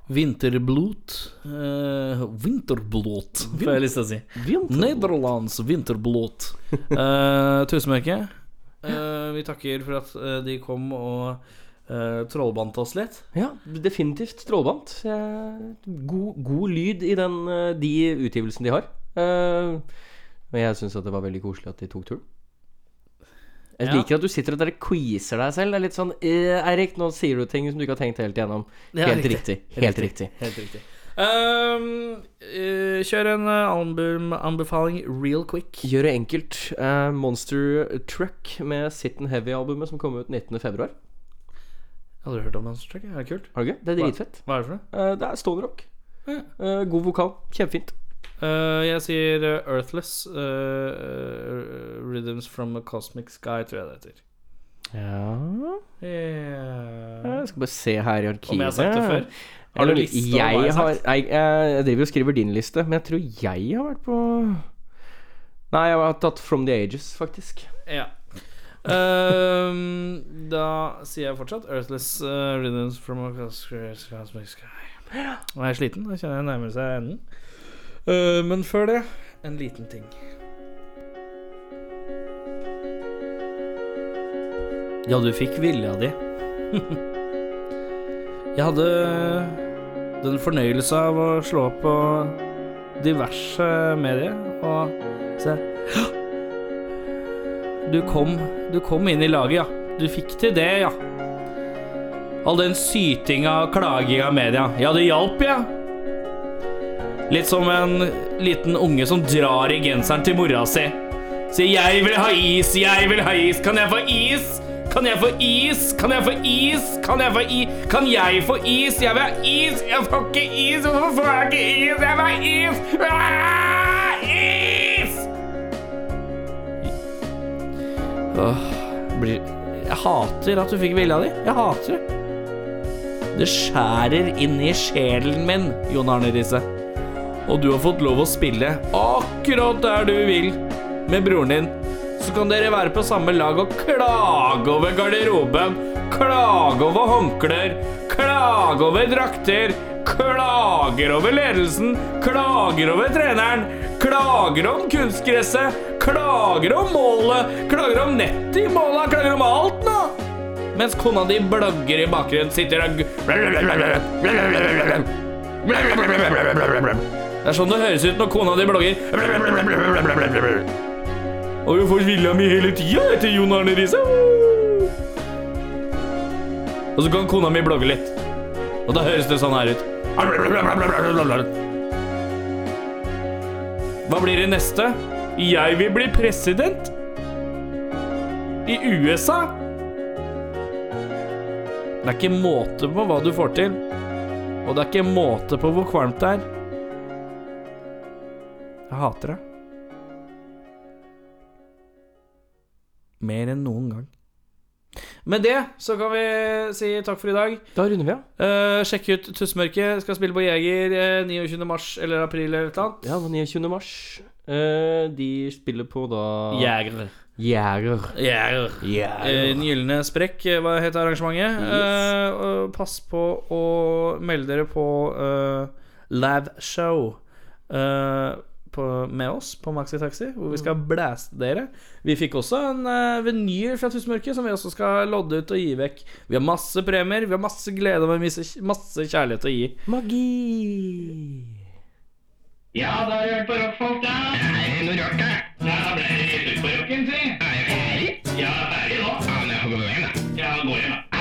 C: Vinterblot uh, Vinterblot, får jeg lyst til å si. Nederlands vinterblot. Uh, Tusenmørke, Uh, vi takker for at uh, de kom og uh, trollbandt oss litt.
B: Ja, definitivt trollbandt. Eh, God, god lyd i den, eh, de utgivelsene de har. Eh, Og jeg syns det var veldig koselig at de tok turen. Jeg
C: Ja.
B: liker at du sitter og quizer deg selv. Det er litt sånn eh, Eirik, nå sier du ting som du ikke har tenkt helt igjennom.
C: Ja,
B: Helt
C: riktig.
B: riktig. Helt riktig.
C: Helt riktig. Um, uh, kjør en uh, albumanbefaling real quick.
B: Gjør det enkelt. Uh, Monster Truck med Sit and Heavy-albumet som kom ut 19.2.
C: Aldri hørt om Monster Truck? Det Er kult?
B: Har du ikke? Det er dritfett.
C: Hva er det for noe?
B: Uh, det er stone rock.
C: Ja.
B: Eh, god vokal. Kjempefint.
C: Eh, jeg sier uh, Earthless. uh, uh, Rhythms from a Cosmic Sky, tror jeg det heter.
B: Ja
C: Yeah.
B: Jeg skal bare se her i arkivet.
C: Om jeg har sagt det før? Har du liste
B: jeg
C: jeg har
B: jeg, jeg driver og skriver din liste, men jeg tror jeg har vært på Nei, jeg har tatt From the Ages, faktisk.
C: Ja. um, da sier jeg fortsatt Earthless uh, Rhythms from a Cosmic Cosmic Sky. Nå er jeg sliten. Da kjenner jeg nærmer seg enden. Eh, men før det, en liten ting. Ja, du fikk vilja di. jeg hadde den fornøyelse av å slå på diverse medier og se du kom, du kom inn i laget, ja. Du fikk til det, ja. All den sytinga og klaginga av media. Ja, det hjalp, ja. Litt som en liten unge som drar i genseren til mora si. Sier 'jeg vil ha is, jeg vil ha is'. Kan jeg få is? Kan jeg få is? Kan jeg få is? Kan jeg få is? Kan jeg få is? Jeg vil ha is! Jeg får ikke is! Hvorfor får jeg ikke is? Jeg vil ha is! Ah, is! Åh, blir Jeg hater at du fikk vilja di. Jeg hater det. Det skjærer inn i sjelen min, Jon Arne Riise. Og du har fått lov å spille akkurat der du vil med broren din. Så kan dere være på samme lag og klage over garderoben. Klage over håndklær. Klage over drakter. Klager over ledelsen. Klager over treneren. Klager om kunstgresset. Klager om målet. Klager om nettet i målet. Klager om alt nå. Mens kona di blagger i bakgrunnen, sitter og Det er sånn det høres ut når kona di blogger. Og du får vilja mi hele tida etter Jon Arne Riise. Og så kan kona mi blogge litt. Og da høres det sånn her ut. Hva blir det neste? Jeg vil bli president. I USA. Det er ikke måte på hva du får til. Og det er ikke måte på hvor kvalmt det er. Jeg hater det. Mer enn noen gang. Med det så kan vi si takk for i dag.
B: Da runder vi av.
C: Eh, sjekk ut Tussmørket. Skal spille på Jeger eh, 29. mars eller april eller et eller annet.
B: Ja, 29. mars. Eh, de spiller på da
C: Jeger.
B: Jæger.
C: Jæger. Eh, Den gylne sprekk, eh, hva heter arrangementet? Eh, og pass på å melde dere på uh, live show eh, på, med oss på MaxiTaxi hvor vi mm. skal blæste dere. Vi fikk også en uh, vinyl fra Tusenmørket som vi også skal lodde ut og gi vekk. Vi har masse premier, vi har masse glede og masse, masse kjærlighet å gi.
B: Magi!
I: Ja, da har du hørt på rockfolk, da. Er det noe rart, da? Ja, ble det rett ut på rocken, si. Er jeg ferdig? Ja, ferdig nå. Ja, men jeg får gå hjem, da. Ja, gå hjem, da.